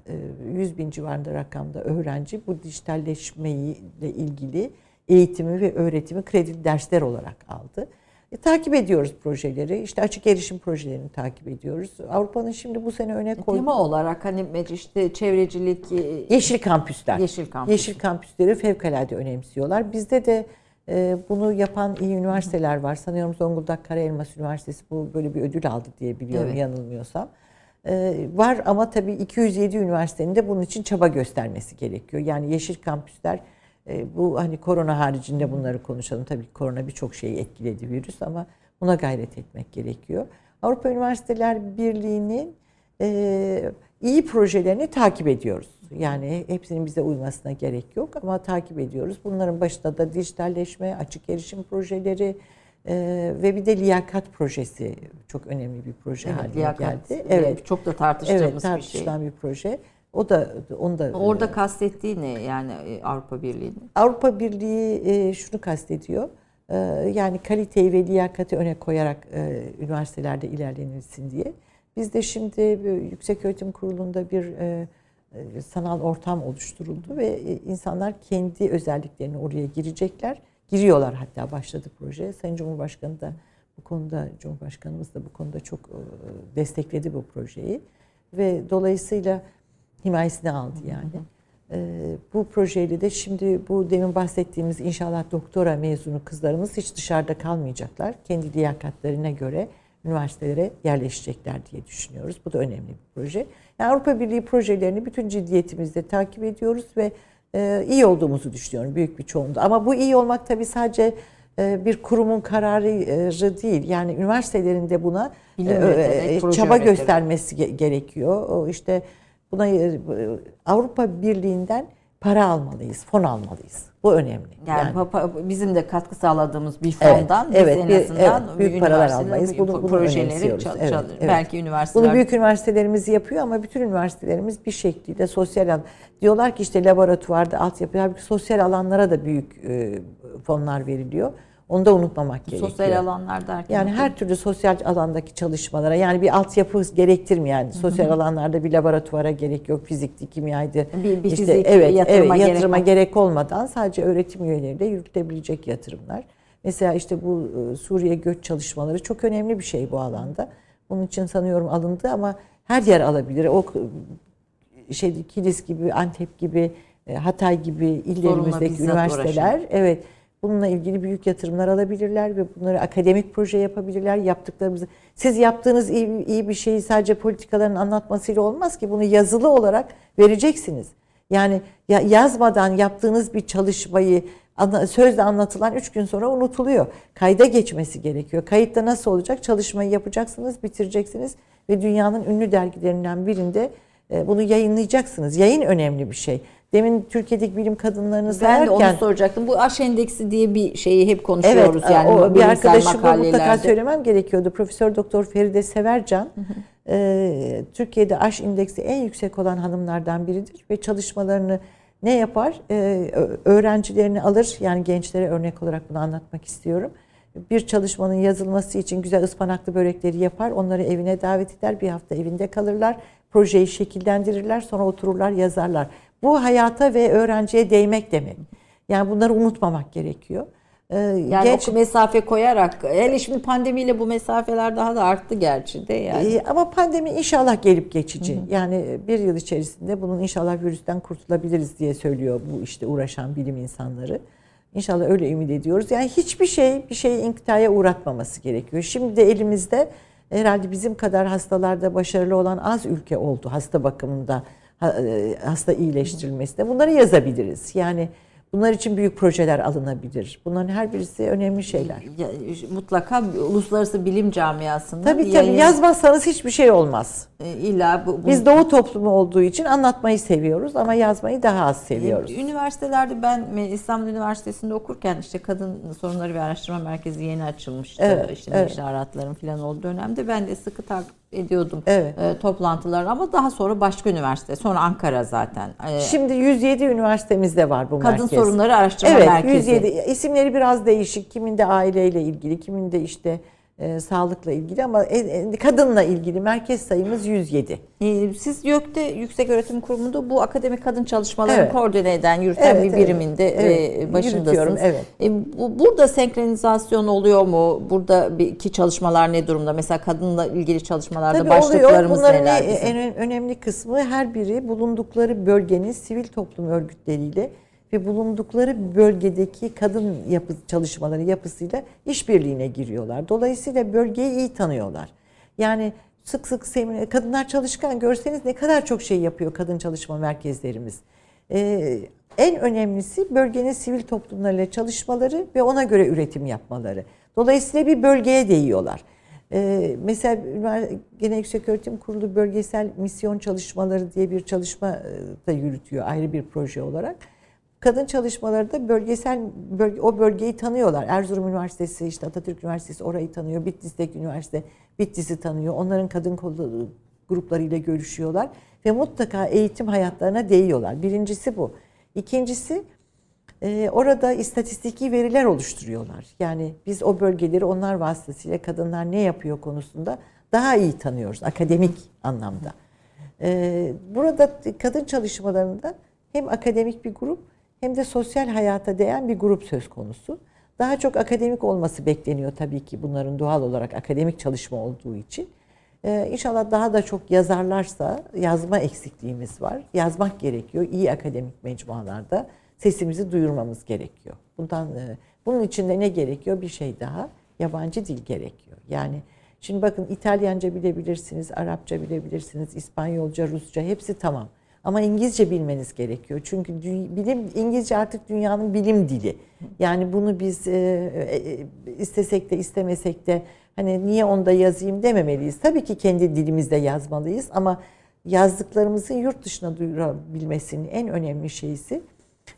100 e, bin civarında rakamda öğrenci bu dijitalleşmeyle ilgili eğitimi ve öğretimi kredi dersler olarak aldı. E, takip ediyoruz projeleri. İşte açık erişim projelerini takip ediyoruz. Avrupa'nın şimdi bu sene öne koyduğu... Tema olarak hani işte çevrecilik... E, yeşil kampüsler. Yeşil kampüs. Yeşil kampüsleri fevkalade önemsiyorlar. Bizde de e, bunu yapan iyi üniversiteler var. Sanıyorum Zonguldak Karaelmas Üniversitesi bu böyle bir ödül aldı diye biliyorum evet. yanılmıyorsam. E, var ama tabii 207 üniversitenin de bunun için çaba göstermesi gerekiyor. Yani yeşil kampüsler e, bu hani korona haricinde bunları konuşalım. Tabii korona birçok şeyi etkiledi virüs ama buna gayret etmek gerekiyor. Avrupa Üniversiteler Birliği'nin e, iyi projelerini takip ediyoruz. Yani hepsinin bize uymasına gerek yok ama takip ediyoruz. Bunların başında da dijitalleşme, açık erişim projeleri e, ve bir de liyakat projesi çok önemli bir proje evet, haline liyakat, geldi. Evet, çok da tartıştığımız evet, tartışılan bir şey. bir proje. O da onu da Orada e, kastettiği ne yani e, Avrupa Birliği'nin? Avrupa Birliği e, şunu kastediyor. Yani kaliteyi ve liyakati öne koyarak üniversitelerde ilerlenilsin diye. Biz de şimdi Yüksek Öğretim Kurulu'nda bir sanal ortam oluşturuldu ve insanlar kendi özelliklerini oraya girecekler. Giriyorlar hatta başladı proje. Sayın Cumhurbaşkanı da bu konuda Cumhurbaşkanımız da bu konuda çok destekledi bu projeyi ve dolayısıyla himayesine aldı yani. E, bu projeyle de şimdi bu demin bahsettiğimiz inşallah doktora mezunu kızlarımız hiç dışarıda kalmayacaklar. Kendi liyakatlarına göre üniversitelere yerleşecekler diye düşünüyoruz. Bu da önemli bir proje. Yani Avrupa Birliği projelerini bütün ciddiyetimizle takip ediyoruz ve e, iyi olduğumuzu düşünüyorum büyük bir çoğunluğu. Ama bu iyi olmak tabii sadece e, bir kurumun kararı değil. Yani üniversitelerinde buna e, e, çaba göstermesi gerekiyor. O işte Buna e, Avrupa Birliği'nden para almalıyız, fon almalıyız. Bu önemli. Yani, yani bizim de katkı sağladığımız bir fondan evet, evet, en azından evet, büyük paralar almayız. Bunu, bunu projeleri çal, evet, evet. belki üniversiteler. Bunu büyük üniversitelerimiz yapıyor ama bütün üniversitelerimiz bir şekilde sosyal alan diyorlar ki işte laboratuvarda altyapı halbuki sosyal alanlara da büyük e, fonlar veriliyor. Onu da unutmamak sosyal gerekiyor. Sosyal alanlar derken? Yani her türlü sosyal alandaki çalışmalara yani bir altyapı gerektirmiyor yani. Sosyal alanlarda bir laboratuvara gerek yok. Fizikti, kimyaydı. Bir, bir işte, fizik, evet, yatırıma, evet, yatırıma gerek, gerek olmadan sadece öğretim üyeleriyle yürütülebilecek yatırımlar. Mesela işte bu e, Suriye göç çalışmaları çok önemli bir şey bu alanda. Bunun için sanıyorum alındı ama her yer alabilir. O şey Kilis gibi, Antep gibi, e, Hatay gibi illerimizdeki üniversiteler evet bununla ilgili büyük yatırımlar alabilirler ve bunları akademik proje yapabilirler. Yaptıklarımızı siz yaptığınız iyi, iyi bir şeyi sadece politikaların anlatmasıyla olmaz ki bunu yazılı olarak vereceksiniz. Yani ya yazmadan yaptığınız bir çalışmayı sözle anlatılan üç gün sonra unutuluyor. Kayda geçmesi gerekiyor. Kayıtta nasıl olacak? Çalışmayı yapacaksınız, bitireceksiniz ve dünyanın ünlü dergilerinden birinde bunu yayınlayacaksınız. Yayın önemli bir şey. Demin Türkiye'deki bilim kadınlarını ben sayarken... Ben de onu soracaktım. Bu aş endeksi diye bir şeyi hep konuşuyoruz. Evet, yani o, bir arkadaşıma mutlaka söylemem gerekiyordu. Profesör Doktor Feride Severcan E, Türkiye'de aş indeksi en yüksek olan hanımlardan biridir ve çalışmalarını ne yapar? E, öğrencilerini alır. Yani gençlere örnek olarak bunu anlatmak istiyorum. Bir çalışmanın yazılması için güzel ıspanaklı börekleri yapar. Onları evine davet eder. Bir hafta evinde kalırlar. Projeyi şekillendirirler. Sonra otururlar yazarlar. Bu hayata ve öğrenciye değmek demek. Yani bunları unutmamak gerekiyor. Ee, yani Geç, mesafe koyarak, hele şimdi pandemiyle bu mesafeler daha da arttı gerçi de yani. E, ama pandemi inşallah gelip geçici. Hı hı. Yani bir yıl içerisinde bunun inşallah virüsten kurtulabiliriz diye söylüyor bu işte uğraşan bilim insanları. İnşallah öyle ümit ediyoruz. Yani hiçbir şey bir şeyi inkitaya uğratmaması gerekiyor. Şimdi de elimizde herhalde bizim kadar hastalarda başarılı olan az ülke oldu hasta bakımında e, hasta iyileştirilmesinde. Bunları yazabiliriz. Yani bunlar için büyük projeler alınabilir. Bunların her birisi önemli şeyler. Ya, mutlaka uluslararası bilim camiasında. Tabii tabii yayın... yazmazsanız hiçbir şey olmaz. E, illa bu, bu... Biz Doğu toplumu olduğu için anlatmayı seviyoruz ama yazmayı daha az seviyoruz. E, üniversitelerde ben İstanbul Üniversitesi'nde okurken işte kadın sorunları ve araştırma merkezi yeni açılmıştı. Evet, işte evet. Falan olduğu dönemde ben de sıkı takip ediyordum evet. e, toplantılar ama daha sonra başka üniversite sonra Ankara zaten. E, Şimdi 107 üniversitemizde var bu kadın merkez. Kadın sorunları araştırma evet, merkezi. 107 isimleri biraz değişik. Kiminde aileyle ilgili, kiminde işte e, sağlıkla ilgili ama e, e, kadınla ilgili merkez sayımız 107. E, siz YÖK'te Yüksek Öğretim Kurumu'nda bu akademik kadın çalışmalarını evet. koordine eden, yürüten evet, bir biriminde evet. E, başındasınız. Evet. E, bu, burada senkronizasyon oluyor mu? Buradaki çalışmalar ne durumda? Mesela kadınla ilgili çalışmalarda Tabii başlıklarımız oluyor. neler? en önemli kısmı her biri bulundukları bölgenin sivil toplum örgütleriyle ve bulundukları bölgedeki kadın yapı çalışmaları yapısıyla işbirliğine giriyorlar. Dolayısıyla bölgeyi iyi tanıyorlar. Yani sık sık kadınlar çalışkan görseniz ne kadar çok şey yapıyor kadın çalışma merkezlerimiz. Ee, en önemlisi bölgenin sivil toplumlarıyla çalışmaları ve ona göre üretim yapmaları. Dolayısıyla bir bölgeye değiyorlar. Ee, mesela Gene Yüksek Öğretim Kurulu bölgesel misyon çalışmaları diye bir çalışma da yürütüyor ayrı bir proje olarak kadın çalışmaları da bölgesel bölge, o bölgeyi tanıyorlar. Erzurum Üniversitesi, işte Atatürk Üniversitesi orayı tanıyor. Bitlis'teki üniversite Bitlis'i tanıyor. Onların kadın gruplarıyla görüşüyorlar ve mutlaka eğitim hayatlarına değiyorlar. Birincisi bu. İkincisi e, orada istatistiki veriler oluşturuyorlar. Yani biz o bölgeleri onlar vasıtasıyla kadınlar ne yapıyor konusunda daha iyi tanıyoruz akademik anlamda. E, burada kadın çalışmalarında hem akademik bir grup hem de sosyal hayata değen bir grup söz konusu. Daha çok akademik olması bekleniyor tabii ki bunların doğal olarak akademik çalışma olduğu için. Ee, inşallah daha da çok yazarlarsa yazma eksikliğimiz var. Yazmak gerekiyor. İyi akademik mecmualarda sesimizi duyurmamız gerekiyor. Bundan e, bunun için de ne gerekiyor? Bir şey daha. Yabancı dil gerekiyor. Yani şimdi bakın İtalyanca bilebilirsiniz, Arapça bilebilirsiniz, İspanyolca, Rusça hepsi tamam. Ama İngilizce bilmeniz gerekiyor. Çünkü bilim İngilizce artık dünyanın bilim dili. Yani bunu biz e, e, istesek de istemesek de hani niye onda yazayım dememeliyiz. Tabii ki kendi dilimizde yazmalıyız ama yazdıklarımızın yurt dışına duyurabilmesinin en önemli şeysi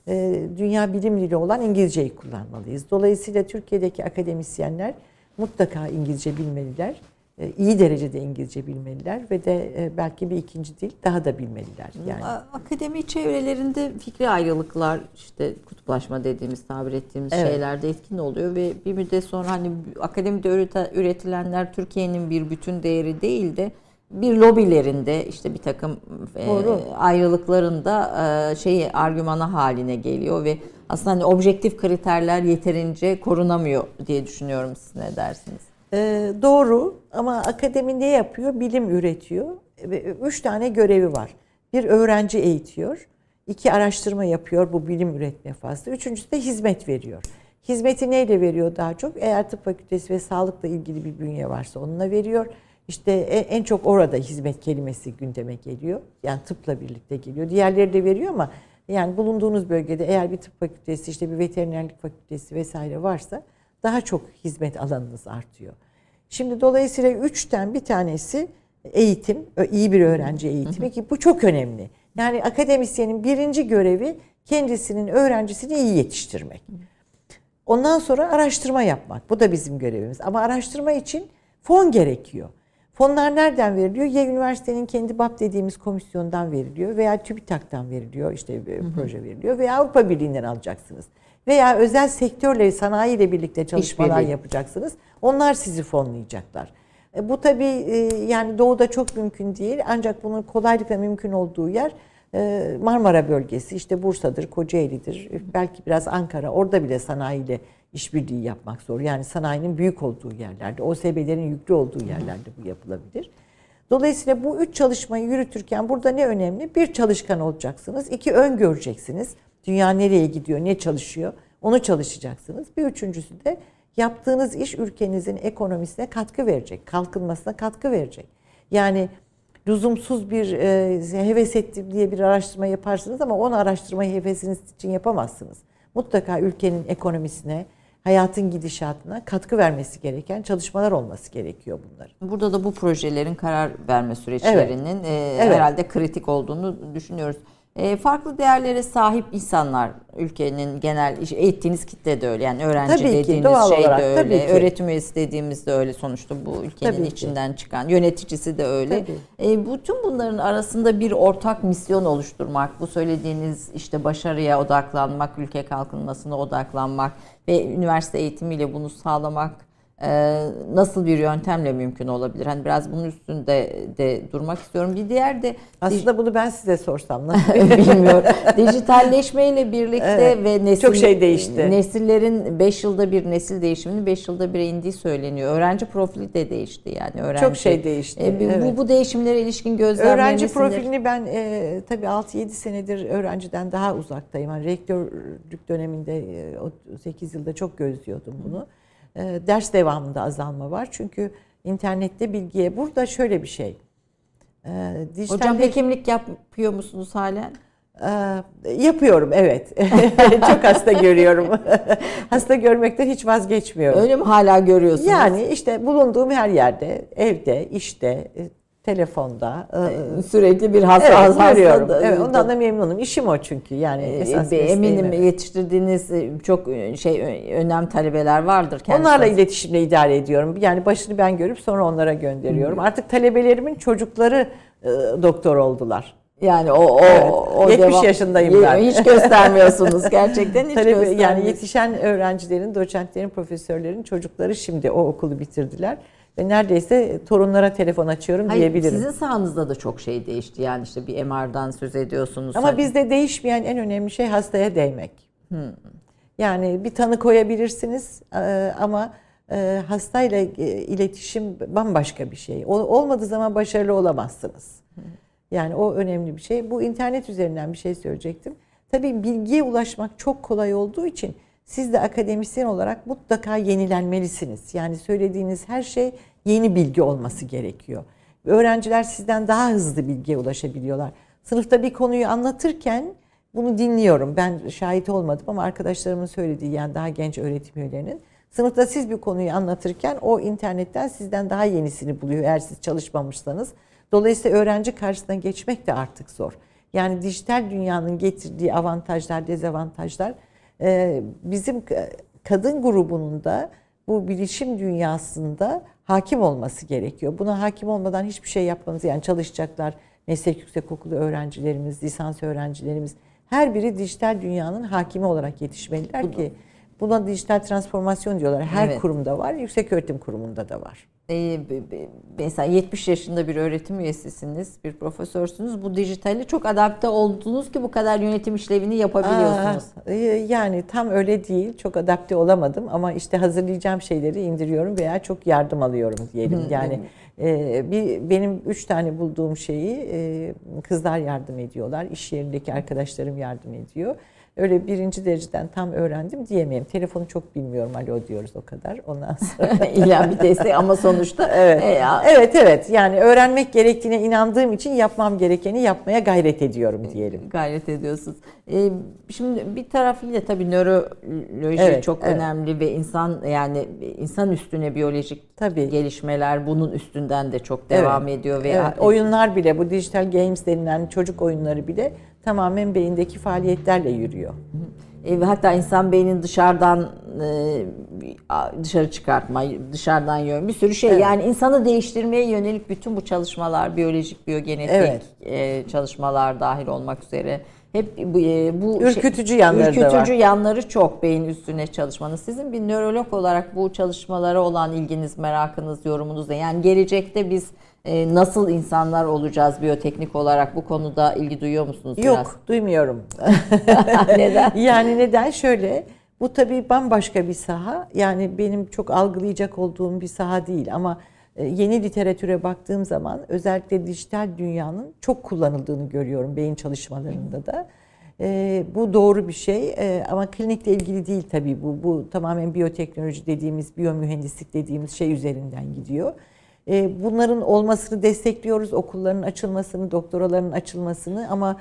e, dünya bilim dili olan İngilizceyi kullanmalıyız. Dolayısıyla Türkiye'deki akademisyenler mutlaka İngilizce bilmeliler. E, iyi derecede İngilizce bilmeliler ve de e, belki bir ikinci dil daha da bilmeliler. Yani akademi çevrelerinde fikri ayrılıklar işte kutuplaşma dediğimiz tabir ettiğimiz evet. şeylerde etkin oluyor ve bir müddet sonra hani akademide üretilenler Türkiye'nin bir bütün değeri değil de bir lobilerinde işte bir takım e, Doğru. e, ayrılıklarında e, şeyi argümana haline geliyor ve aslında hani objektif kriterler yeterince korunamıyor diye düşünüyorum siz ne dersiniz? Ee, doğru ama akademi ne yapıyor? Bilim üretiyor. Üç tane görevi var. Bir öğrenci eğitiyor. iki araştırma yapıyor bu bilim üretme fazla. Üçüncüsü de hizmet veriyor. Hizmeti neyle veriyor daha çok? Eğer tıp fakültesi ve sağlıkla ilgili bir bünye varsa onunla veriyor. İşte e, en çok orada hizmet kelimesi gündeme geliyor. Yani tıpla birlikte geliyor. Diğerleri de veriyor ama yani bulunduğunuz bölgede eğer bir tıp fakültesi, işte bir veterinerlik fakültesi vesaire varsa daha çok hizmet alanınız artıyor. Şimdi dolayısıyla üçten bir tanesi eğitim, iyi bir öğrenci eğitimi ki bu çok önemli. Yani akademisyenin birinci görevi kendisinin öğrencisini iyi yetiştirmek. Ondan sonra araştırma yapmak. Bu da bizim görevimiz. Ama araştırma için fon gerekiyor. Fonlar nereden veriliyor? Ya üniversitenin kendi BAP dediğimiz komisyondan veriliyor veya TÜBİTAK'tan veriliyor. işte bir proje veriliyor veya Avrupa Birliği'nden alacaksınız. Veya özel sektörle, sanayiyle birlikte çalışmalar yapacaksınız. Onlar sizi fonlayacaklar. E, bu tabii e, yani doğuda çok mümkün değil ancak bunun kolaylıkla mümkün olduğu yer e, Marmara bölgesi işte Bursa'dır, Kocaeli'dir, belki biraz Ankara. Orada bile sanayiyle işbirliği yapmak zor. Yani sanayinin büyük olduğu yerlerde, OSB'lerin yüklü olduğu yerlerde bu yapılabilir. Dolayısıyla bu üç çalışmayı yürütürken burada ne önemli? Bir çalışkan olacaksınız, iki ön göreceksiniz. Dünya nereye gidiyor, ne çalışıyor onu çalışacaksınız. Bir üçüncüsü de yaptığınız iş ülkenizin ekonomisine katkı verecek, kalkınmasına katkı verecek. Yani lüzumsuz bir e, heves ettim diye bir araştırma yaparsınız ama onu araştırmayı hevesiniz için yapamazsınız. Mutlaka ülkenin ekonomisine, hayatın gidişatına katkı vermesi gereken çalışmalar olması gerekiyor bunların. Burada da bu projelerin karar verme süreçlerinin evet. E, evet. herhalde kritik olduğunu düşünüyoruz. E, farklı değerlere sahip insanlar ülkenin genel eğittiğiniz kitle de öyle. Yani öğrenci tabii dediğiniz ki, doğal şey olarak, de öyle. Tabii ki. Öğretim üyesi dediğimiz de öyle sonuçta bu ülkenin tabii içinden ki. çıkan. Yöneticisi de öyle. Tabii. E, bütün bunların arasında bir ortak misyon oluşturmak, bu söylediğiniz işte başarıya odaklanmak, ülke kalkınmasına odaklanmak ve üniversite eğitimiyle bunu sağlamak nasıl bir yöntemle mümkün olabilir? Hani biraz bunun üstünde de durmak istiyorum. Bir diğer de aslında bunu ben size sorsam nasıl (laughs) bilmiyorum. Dijitalleşmeyle birlikte evet, ve nesil, çok şey değişti. Nesillerin 5 yılda bir nesil değişiminin 5 yılda bir indiği söyleniyor. Öğrenci profili de değişti yani. Öğrenci, çok şey değişti. E, bu, evet. bu değişimlere ilişkin gözlemleriniz Öğrenci profilini ben e, tabii 6-7 senedir öğrenciden daha uzaktayım. Yani rektörlük döneminde e, 8 yılda çok gözlüyordum bunu. Hı ders devamında azalma var. Çünkü internette bilgiye burada şöyle bir şey. E, Hocam hekimlik yapıyor musunuz halen? E, yapıyorum evet. (laughs) Çok hasta görüyorum. (laughs) hasta görmekten hiç vazgeçmiyorum. Öyle mi hala görüyorsunuz? Yani işte bulunduğum her yerde, evde, işte, telefonda e, sürekli bir hasta evet, görüyorum. Evet, ondan da memnunum. İşim o çünkü. Yani e, esas eminim evet. yetiştirdiğiniz e, çok şey önem talebeler vardır kendisi. Onlarla iletişimle idare ediyorum. Yani başını ben görüp sonra onlara gönderiyorum. Hı. Artık talebelerimin çocukları e, doktor oldular. Yani o o, evet, o 70 devam, yaşındayım ben. Hiç göstermiyorsunuz gerçekten hiç (laughs) Talebe, Yani yetişen öğrencilerin, doçentlerin, profesörlerin çocukları şimdi o okulu bitirdiler. Ve neredeyse torunlara telefon açıyorum Hayır, diyebilirim. Sizin sahanızda da çok şey değişti. Yani işte bir MR'dan söz ediyorsunuz. Ama hani... bizde değişmeyen en önemli şey hastaya değmek. Hmm. Yani bir tanı koyabilirsiniz e, ama e, hastayla e, iletişim bambaşka bir şey. Olmadığı zaman başarılı olamazsınız. Yani o önemli bir şey. Bu internet üzerinden bir şey söyleyecektim. Tabii bilgiye ulaşmak çok kolay olduğu için siz de akademisyen olarak mutlaka yenilenmelisiniz. Yani söylediğiniz her şey yeni bilgi olması gerekiyor. Öğrenciler sizden daha hızlı bilgiye ulaşabiliyorlar. Sınıfta bir konuyu anlatırken bunu dinliyorum. Ben şahit olmadım ama arkadaşlarımın söylediği yani daha genç öğretim üyelerinin sınıfta siz bir konuyu anlatırken o internetten sizden daha yenisini buluyor eğer siz çalışmamışsanız. Dolayısıyla öğrenci karşısına geçmek de artık zor. Yani dijital dünyanın getirdiği avantajlar, dezavantajlar bizim kadın grubunun da bu bilişim dünyasında hakim olması gerekiyor. Buna hakim olmadan hiçbir şey yapmanız yani çalışacaklar meslek yüksekokulu öğrencilerimiz, lisans öğrencilerimiz her biri dijital dünyanın hakimi olarak yetişmeliler ki buna dijital transformasyon diyorlar. Her evet. kurumda var, yüksek öğretim kurumunda da var e, mesela 70 yaşında bir öğretim üyesisiniz, bir profesörsünüz. Bu dijitali çok adapte oldunuz ki bu kadar yönetim işlevini yapabiliyorsunuz. Aa, e, yani tam öyle değil. Çok adapte olamadım ama işte hazırlayacağım şeyleri indiriyorum veya çok yardım alıyorum diyelim. Yani e, bir benim üç tane bulduğum şeyi e, kızlar yardım ediyorlar. İş yerindeki arkadaşlarım yardım ediyor. Öyle birinci dereceden tam öğrendim diyemeyim. Telefonu çok bilmiyorum alo diyoruz o kadar. Ondan (laughs) sonra İlla bir destek ama sonuçta (laughs) evet. e, evet evet yani öğrenmek gerektiğine inandığım için yapmam gerekeni yapmaya gayret ediyorum diyelim. Gayret ediyorsunuz. E, şimdi bir tarafıyla tabii nöroloji Evet, çok evet. önemli ve insan yani insan üstüne biyolojik Tabii. gelişmeler bunun üstünden de çok devam Evet. ediyor ve Evet, oyunlar bile bu dijital games denilen çocuk oyunları bile tamamen beyindeki faaliyetlerle yürüyor. E, hatta insan beynini dışarıdan e, dışarı çıkartma, dışarıdan yön bir sürü şey. Evet. Yani insanı değiştirmeye yönelik bütün bu çalışmalar, biyolojik, biyogenetik Evet. e, çalışmalar dahil olmak üzere hep bu, e, bu Ürkütücü yanları da ürkütücü var. yanları çok beyin üstüne çalışmanın. Sizin bir nörolog olarak bu çalışmalara olan ilginiz, merakınız, yorumunuz ne? Yani gelecekte biz nasıl insanlar olacağız biyoteknik olarak bu konuda ilgi duyuyor musunuz biraz? Yok, duymuyorum. (laughs) Neden? (laughs) yani neden şöyle? Bu tabii bambaşka bir saha. Yani benim çok algılayacak olduğum bir saha değil ama e, yeni literatüre baktığım zaman özellikle dijital dünyanın çok kullanıldığını görüyorum beyin çalışmalarında da. E, bu doğru bir şey E, ama klinikle ilgili değil tabii bu. Bu tamamen biyoteknoloji dediğimiz, biyomühendislik dediğimiz şey üzerinden gidiyor. E, bunların olmasını destekliyoruz, okulların açılmasını, doktoraların açılmasını ama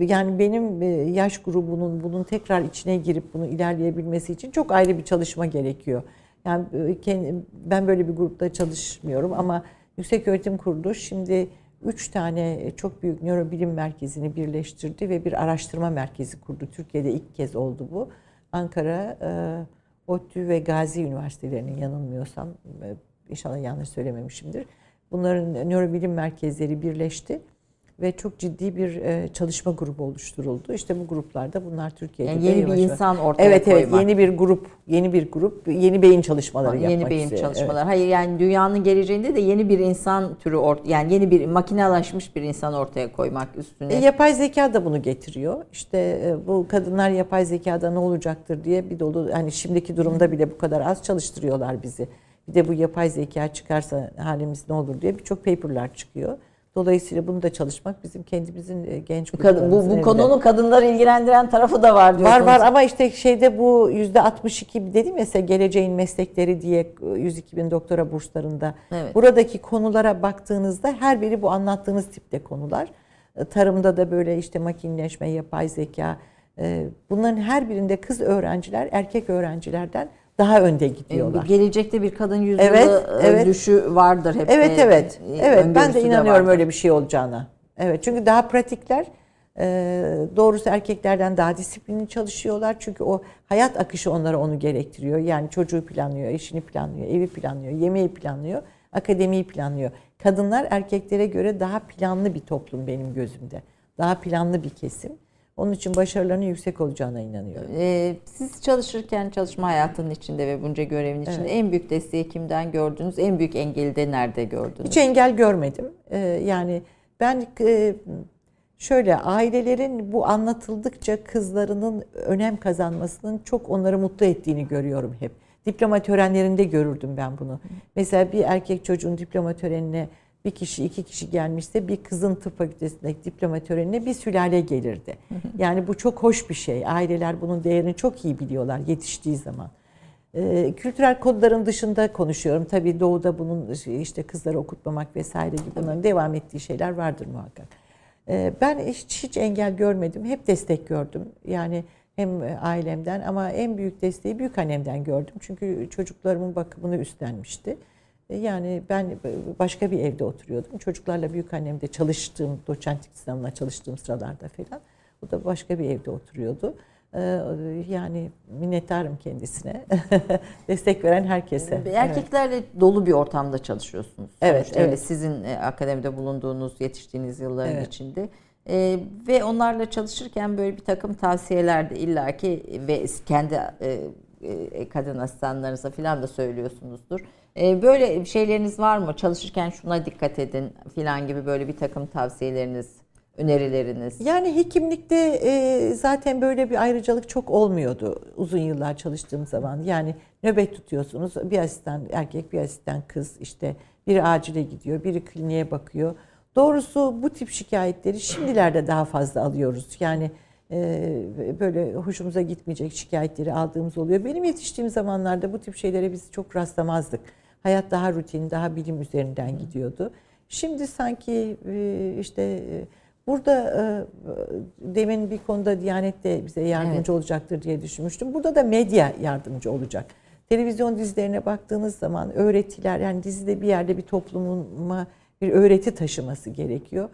yani benim e, yaş grubunun bunun tekrar içine girip bunu ilerleyebilmesi için çok ayrı bir çalışma gerekiyor. Yani e, ben böyle bir grupta çalışmıyorum ama Yüksek Öğretim Kurulu şimdi üç tane çok büyük nörobilim merkezini birleştirdi ve bir araştırma merkezi kurdu. Türkiye'de ilk kez oldu bu. Ankara, ODTÜ ve Gazi Üniversitelerinin yanılmıyorsam, inşallah yanlış söylememişimdir. Bunların nörobilim merkezleri birleşti ve çok ciddi bir e, çalışma grubu oluşturuldu. İşte bu gruplarda bunlar Türkiye'de Yani yeni bir insan ortaya evet, Evet koymak. yeni bir grup, yeni bir grup, yeni beyin çalışmaları yeni yapmak beyin istiyor. çalışmaları. Hayır yani dünyanın geleceğinde de yeni bir insan türü ort yani yeni bir makinalaşmış bir insan ortaya koymak üstüne. E, yapay zeka da bunu getiriyor. İşte e, bu kadınlar yapay zekada ne olacaktır diye bir dolu hani şimdiki durumda bile bu kadar az çalıştırıyorlar bizi. Bir de bu yapay zeka çıkarsa halimiz ne olur diye birçok paperlar çıkıyor. Dolayısıyla bunu da çalışmak bizim kendimizin e, genç Kadın, bu, bu konunun kadınları ilgilendiren tarafı da var Var diyorsunuz. var ama işte şeyde bu yüzde 62 dedim ya geleceğin meslekleri diye 102 bin doktora burslarında. Evet. Buradaki konulara baktığınızda her biri bu anlattığınız tipte konular. E, Tarımda da böyle işte makineleşme, yapay zeka. e, Bunların her birinde kız öğrenciler erkek öğrencilerden daha önde E, gidiyorlar. gelecekte bir kadın yüzyılı Evet, e, evet. düşü vardır hep. Evet e, evet. e, Evet ben de inanıyorum vardır. öyle bir şey olacağına. Evet çünkü daha pratikler doğrusu erkeklerden daha disiplinli çalışıyorlar. Çünkü o hayat akışı onlara onu gerektiriyor. Yani çocuğu planlıyor, eşini planlıyor, evi planlıyor, yemeği planlıyor, akademiyi planlıyor. Kadınlar erkeklere göre daha planlı bir toplum benim gözümde. Daha planlı bir kesim. Onun için başarılarının yüksek olacağına inanıyorum. E, siz çalışırken çalışma hayatının içinde ve bunca görevin içinde en büyük desteği kimden gördünüz? En büyük engeli de nerede gördünüz? Hiç engel görmedim. Ee, yani ben e, şöyle ailelerin bu anlatıldıkça kızlarının önem kazanmasının çok onları mutlu ettiğini görüyorum hep. Diploma törenlerinde görürdüm ben bunu. Mesela bir erkek çocuğun diploma törenine bir kişi iki kişi gelmişse bir kızın tıp fakültesindeki diploma törenine bir sülale gelirdi. Yani bu çok hoş bir şey. Aileler bunun değerini çok iyi biliyorlar yetiştiği zaman. Ee, kültürel kodların dışında konuşuyorum. Tabii doğuda bunun işte kızları okutmamak vesaire gibi bunların devam ettiği şeyler vardır muhakkak. Ee, ben hiç, hiç engel görmedim. Hep destek gördüm. Yani hem ailemden ama en büyük desteği büyük annemden gördüm. Çünkü çocuklarımın bakımını üstlenmişti. Ee, Yani ben başka bir evde oturuyordum. Çocuklarla büyük annemde çalıştığım, doçentlik sınavına çalıştığım sıralarda falan. O da başka bir evde oturuyordu. Ee, Yani minnettarım kendisine. (laughs) Destek veren herkese. Erkeklerle dolu bir ortamda çalışıyorsunuz. Evet, Sonuçta öyle evet. sizin e, akademide bulunduğunuz, yetiştiğiniz yılların Evet. içinde. E, ve onlarla çalışırken böyle bir takım tavsiyeler de illaki ve kendi e, e, kadın asistanlarınıza falan da söylüyorsunuzdur. E, böyle şeyleriniz var mı? Çalışırken şuna dikkat edin falan gibi böyle bir takım tavsiyeleriniz, önerileriniz. Yani hekimlikte e, zaten böyle bir ayrıcalık çok olmuyordu uzun yıllar çalıştığım zaman. Yani nöbet tutuyorsunuz. Bir asistan erkek, bir asistan kız işte biri acile gidiyor, biri kliniğe bakıyor. Doğrusu bu tip şikayetleri şimdilerde daha fazla alıyoruz. Yani böyle hoşumuza gitmeyecek şikayetleri aldığımız oluyor. Benim yetiştiğim zamanlarda bu tip şeylere biz çok rastlamazdık. Hayat daha rutin, daha bilim üzerinden gidiyordu. Şimdi sanki işte burada demin bir konuda Diyanet de bize yardımcı evet. olacaktır diye düşünmüştüm. Burada da medya yardımcı olacak. Televizyon dizilerine baktığınız zaman öğretiler yani dizide bir yerde bir toplumuma bir öğreti taşıması gerekiyor.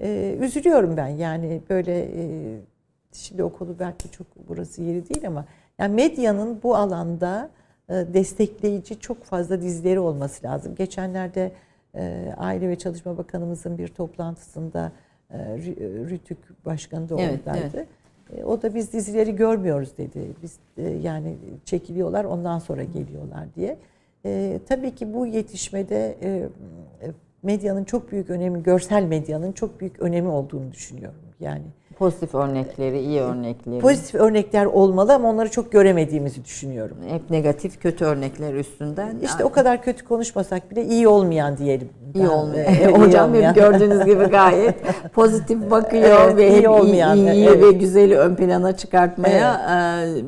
Ee, üzülüyorum ben yani böyle şimdi okulu belki çok burası yeri değil ama yani medyanın bu alanda e, destekleyici çok fazla dizileri olması lazım. Geçenlerde e, Aile ve Çalışma Bakanımızın bir toplantısında e, Rütük Başkanı da evet, oradaydı. Evet. E, o da biz dizileri görmüyoruz dedi. Biz yani çekiliyorlar ondan sonra geliyorlar diye. E, tabii ki bu yetişmede e, medyanın çok büyük önemi, görsel medyanın çok büyük önemi olduğunu düşünüyorum. Yani Pozitif örnekleri, iyi örnekleri. Pozitif örnekler olmalı ama onları çok göremediğimizi düşünüyorum. Hep negatif, kötü örnekler üstünden. İşte yani. o kadar kötü konuşmasak bile iyi olmayan diyelim. İyi olmayan. E, (laughs) hocam olmayan. gördüğünüz gibi gayet (laughs) pozitif bakıyor evet, ve iyi hep olmayan, iyi, iyi evet. ve güzeli ön plana çıkartmaya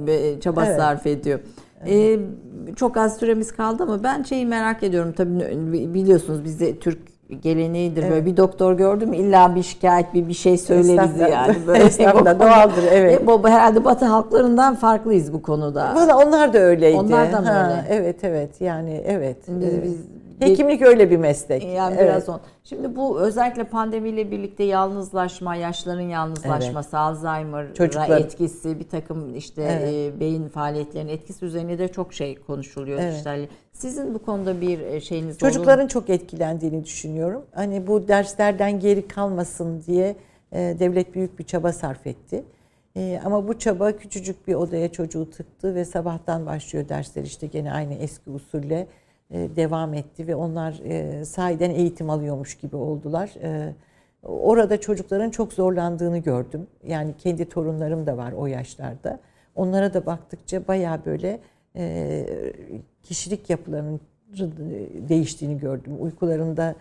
evet. çaba evet. sarf ediyor. Evet. Ee, çok az süremiz kaldı ama ben şeyi merak ediyorum. Tabii biliyorsunuz bizde Türk geleneğidir. Evet. Böyle bir doktor gördüm illa bir şikayet bir bir şey söyleriz yani. Böyle (laughs) Estağfurullah doğaldır evet. E, bu herhalde Batı halklarından farklıyız bu konuda. Valla onlar da öyleydi. Onlar da mı ha, öyle? Evet evet yani evet. Biz, biz Hekimlik öyle bir meslek. Yani evet. biraz on. Şimdi bu özellikle pandemiyle birlikte yalnızlaşma, yaşların yalnızlaşması, evet. Alzheimer'a Çocuklar. etkisi, bir takım işte evet. e, beyin faaliyetlerinin etkisi üzerine de çok şey konuşuluyor. Evet. İşte sizin bu konuda bir e, şeyiniz Çocukların olur çok etkilendiğini düşünüyorum. Hani bu derslerden geri kalmasın diye e, devlet büyük bir çaba sarf etti. E, ama bu çaba küçücük bir odaya çocuğu tıktı ve sabahtan başlıyor dersler işte gene aynı eski usulle devam etti ve onlar e, sahiden eğitim alıyormuş gibi oldular. E, orada çocukların çok zorlandığını gördüm. Yani kendi torunlarım da var o yaşlarda. Onlara da baktıkça baya böyle kişilik yapılarının değiştiğini gördüm. Uykularında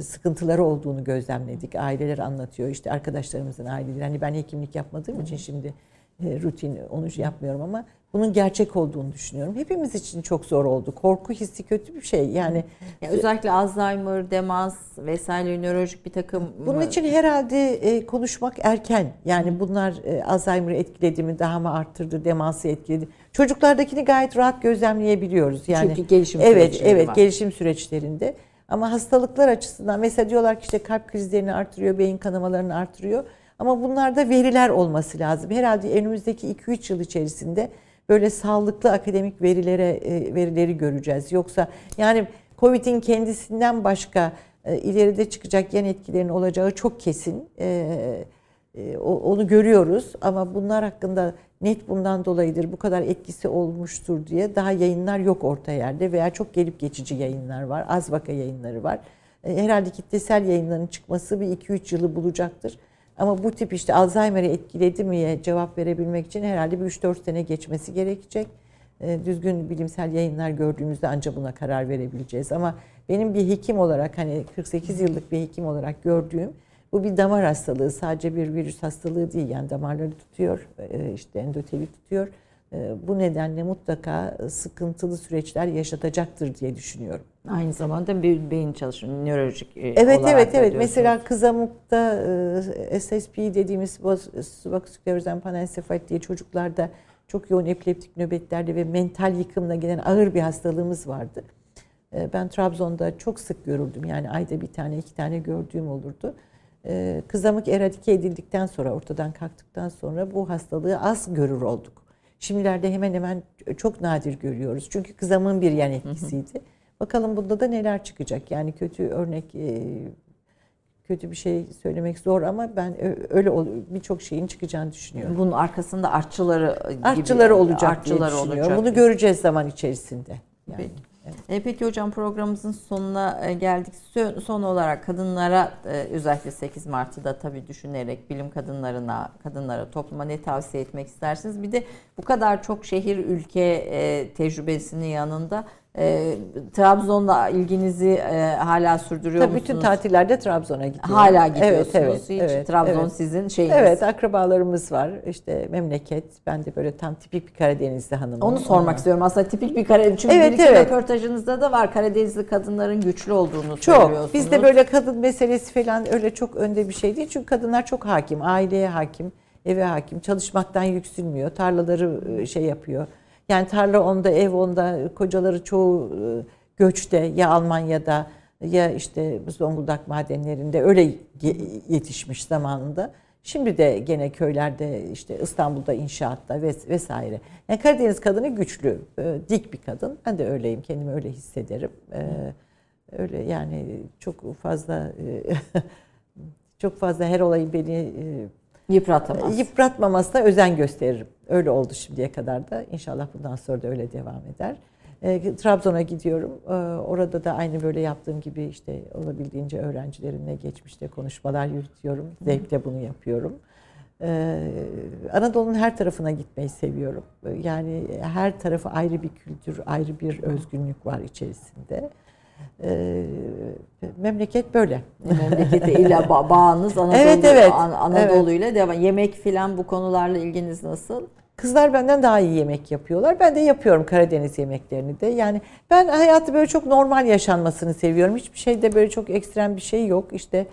sıkıntıları olduğunu gözlemledik. Aileler anlatıyor. İşte arkadaşlarımızın aileleri. Hani ben hekimlik yapmadığım için şimdi rutin onu yapmıyorum ama bunun gerçek olduğunu düşünüyorum. Hepimiz için çok zor oldu. Korku hissi kötü bir şey. Yani (laughs) ya özellikle Alzheimer, demans vesaire nörolojik bir takım Bunun için herhalde e, konuşmak erken. Yani bunlar e, Alzheimer'ı etkiledi mi, daha mı arttırdı, demansı etkiledi. Çocuklardakini gayet rahat gözlemleyebiliyoruz. Yani Çünkü gelişim evet, evet, var. gelişim süreçlerinde. Ama hastalıklar açısından mesela diyorlar ki işte kalp krizlerini artırıyor, beyin kanamalarını artırıyor. Ama bunlarda veriler olması lazım. Herhalde önümüzdeki 2-3 yıl içerisinde böyle sağlıklı akademik verilere e, verileri göreceğiz. Yoksa yani Covid'in kendisinden başka e, ileride çıkacak yan etkilerin olacağı çok kesin. E, onu görüyoruz ama bunlar hakkında net bundan dolayıdır bu kadar etkisi olmuştur diye daha yayınlar yok orta yerde veya çok gelip geçici yayınlar var. Az vaka yayınları var. Herhalde kitlesel yayınların çıkması bir 2-3 yılı bulacaktır. Ama bu tip işte Alzheimer'ı etkiledi miye cevap verebilmek için herhalde bir 3-4 sene geçmesi gerekecek. E, düzgün bilimsel yayınlar gördüğümüzde ancak buna karar verebileceğiz. Ama benim bir hekim olarak hani 48 yıllık bir hekim olarak gördüğüm bu bir damar hastalığı. Sadece bir virüs hastalığı değil. Yani damarları tutuyor, e, işte endoteli tutuyor. E, bu nedenle mutlaka sıkıntılı süreçler yaşatacaktır diye düşünüyorum. Aynı zamanda bir beyin çalışımı, nörolojik e, Evet evet evet. Mesela kızamıkta e, SSP dediğimiz subaküsklerozen panensefalit diye çocuklarda çok yoğun epileptik nöbetlerde ve mental yıkımla gelen ağır bir hastalığımız vardı. E, ben Trabzon'da çok sık görürdüm. Yani ayda bir tane iki tane gördüğüm olurdu. Kızamık eradike edildikten sonra ortadan kalktıktan sonra bu hastalığı az görür olduk. Şimdilerde hemen hemen çok nadir görüyoruz. Çünkü kızamığın bir yan etkisiydi. Hı hı. Bakalım bunda da neler çıkacak. Yani kötü örnek e, kötü bir şey söylemek zor ama ben öyle birçok şeyin çıkacağını düşünüyorum. Bunun arkasında artçıları gibi artçıları olacak artçıları diye düşünüyorum. Olacak. Bunu göreceğiz zaman içerisinde. Yani. Peki. Evet. E, peki hocam programımızın sonuna e, geldik. Son olarak kadınlara özellikle 8 Mart'ı da tabii düşünerek bilim kadınlarına, kadınlara, topluma ne tavsiye etmek istersiniz? Bir de bu kadar çok şehir ülke tecrübesinin yanında E, Trabzon'la ilginizi e, hala sürdürüyor Tabii musunuz? bütün tatillerde Trabzon'a gidiyorum. Hala gidiyorsunuz evet, evet, hiç. evet, Trabzon evet. sizin şeyiniz. Evet akrabalarımız var. İşte memleket. Ben de böyle tam tipik bir Karadenizli hanımım. Onu sormak Ondan- istiyorum aslında tipik bir Karadeniz. Çünkü Evet, bir iki evet. röportajınızda da var Karadenizli kadınların güçlü olduğunu Çok. söylüyorsunuz. Bizde böyle kadın meselesi falan öyle çok önde bir şey değil. Çünkü kadınlar çok hakim. Aileye hakim, eve hakim. Çalışmaktan yüksünmüyor. Tarlaları e, şey yapıyor. Yani tarla onda, ev onda. Kocaları çoğu e, göçte ya Almanya'da ya işte Zonguldak madenlerinde öyle yetişmiş zamanında. Şimdi de gene köylerde işte İstanbul'da inşaatta ves- vesaire. Yani Karadeniz kadını güçlü, e, dik bir kadın. Ben de öyleyim, kendimi öyle hissederim. E, Öyle yani çok fazla (laughs) çok fazla her olayı beni Yıpratamaz. e, yıpratmamasına özen gösteririm. Öyle oldu şimdiye kadar da. İnşallah bundan sonra da öyle devam eder. E, Trabzon'a gidiyorum. E, orada da aynı böyle yaptığım gibi işte olabildiğince öğrencilerimle geçmişte konuşmalar yürütüyorum. Zevkle bunu yapıyorum. E, Anadolu'nun her tarafına gitmeyi seviyorum. E, Yani her tarafı ayrı bir kültür, ayrı bir özgünlük var içerisinde. E, memleket böyle. Memlekete ile ba- bağınız (laughs) Anadolu, Evet, evet. An- Anadolu ile devam. Yemek filan bu konularla ilginiz nasıl? Kızlar benden daha iyi yemek yapıyorlar. Ben de yapıyorum Karadeniz yemeklerini de. Yani ben hayatı böyle çok normal yaşanmasını seviyorum. Hiçbir şeyde böyle çok ekstrem bir şey yok. İşte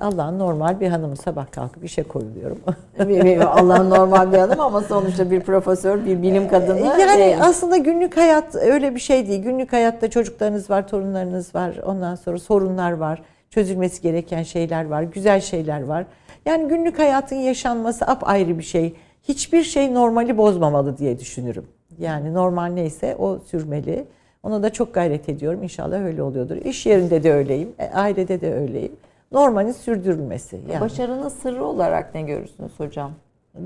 Allah'ın normal bir hanımı sabah kalkıp işe koyuluyorum. (laughs) Allah'ın normal bir adam ama sonuçta bir profesör, bir bilim kadını. yani e, aslında günlük hayat öyle bir şey değil. Günlük hayatta çocuklarınız var, torunlarınız var. Ondan sonra sorunlar var. Çözülmesi gereken şeyler var. Güzel şeyler var. Yani günlük hayatın yaşanması apayrı bir şey. Hiçbir şey normali bozmamalı diye düşünürüm. Yani normal neyse o sürmeli. Ona da çok gayret ediyorum. İnşallah öyle oluyordur. İş yerinde de öyleyim. e, Ailede de öyleyim. Normalin sürdürülmesi. Yani Başarının sırrı olarak ne görürsünüz hocam?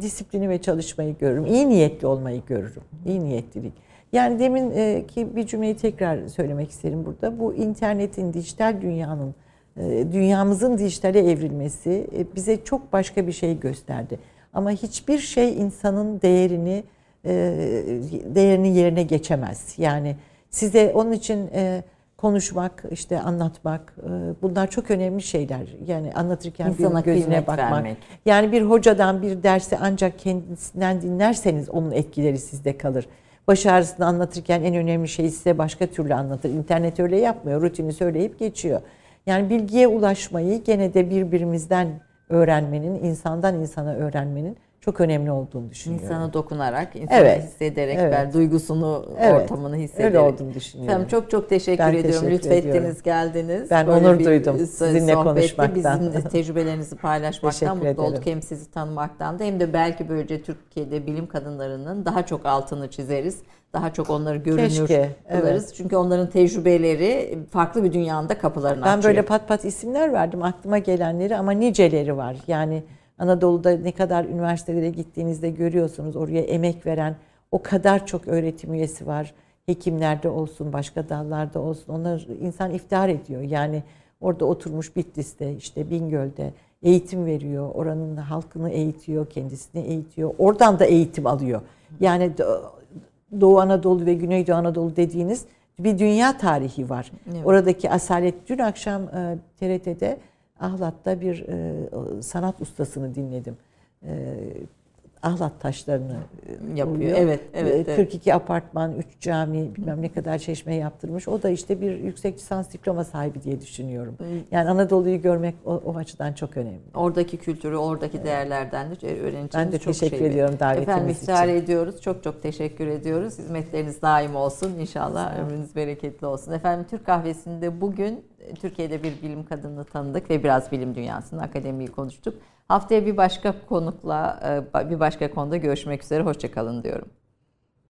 disiplini ve çalışmayı görürüm. İyi niyetli olmayı görürüm. İyi niyetlilik. Yani demin e, ki bir cümleyi tekrar söylemek isterim burada. Bu internetin, dijital dünyanın, e, dünyamızın dijitale evrilmesi e, bize çok başka bir şey gösterdi. Ama hiçbir şey insanın değerini değerini yerine geçemez. Yani size onun için konuşmak, işte anlatmak e, bunlar çok önemli şeyler. Yani anlatırken İnsana bir gözüne bakmak. vermek. Yani bir hocadan bir dersi ancak kendisinden dinlerseniz onun etkileri sizde kalır. Baş ağrısını anlatırken en önemli şeyi size başka türlü anlatır. İnternet öyle yapmıyor. Rutini söyleyip geçiyor. Yani bilgiye ulaşmayı gene de birbirimizden öğrenmenin, insandan insana öğrenmenin çok önemli olduğunu düşünüyorum. İnsana dokunarak, insana Evet, hissederek, evet. ben duygusunu, Evet, ortamını hissederek. öyle olduğunu düşünüyorum. Efendim çok çok teşekkür Ben ediyorum. teşekkür Lütfettiniz, ediyorum. geldiniz. Ben Böyle onur duydum sizinle konuşmaktan. Bizim tecrübelerinizi (laughs) paylaşmaktan Teşekkür mutlu olduk. ederim. Hem sizi tanımaktan da hem de belki böylece Türkiye'de bilim kadınlarının daha çok altını çizeriz. Daha çok onları görünür Keşke, kılarız. Çünkü onların tecrübeleri farklı bir dünyanın kapılarını Ben açıyor. böyle pat pat isimler verdim aklıma gelenleri ama niceleri var. Yani Anadolu'da ne kadar üniversitelere gittiğinizde görüyorsunuz oraya emek veren o kadar çok öğretim üyesi var. Hekimlerde olsun, başka dallarda olsun. Onlar insan iftihar ediyor. Yani orada oturmuş Bitlis'te, işte Bingöl'de eğitim veriyor. Oranın halkını eğitiyor, kendisini eğitiyor. Oradan da eğitim alıyor. Yani Do- Doğu Anadolu ve Güneydoğu Anadolu dediğiniz bir dünya tarihi var. Evet. Oradaki asalet dün akşam TRT'de Ahlat'ta bir e, sanat ustasını dinledim. E, ahlat taşlarını e, Yapıyor. oluyor. Evet, evet, E, evet. 42 apartman, 3 cami, bilmem ne kadar çeşme yaptırmış. O da işte bir yüksek lisans diploma sahibi diye düşünüyorum. Yani Anadolu'yu görmek o, o açıdan çok önemli. Oradaki kültürü, oradaki değerlerden de öğreneceğimiz Ben de çok teşekkür şey ediyorum davetiniz Efendim için. iftihar ediyoruz. Çok çok teşekkür ediyoruz. Hizmetleriniz daim olsun. İnşallah ömrünüz bereketli olsun. Efendim Türk Kahvesi'nde bugün e, Türkiye'de bir bilim kadını tanıdık ve biraz bilim dünyasının akademiyi konuştuk. Haftaya bir başka konukla, e, bir başka konuda görüşmek üzere. Hoşçakalın diyorum.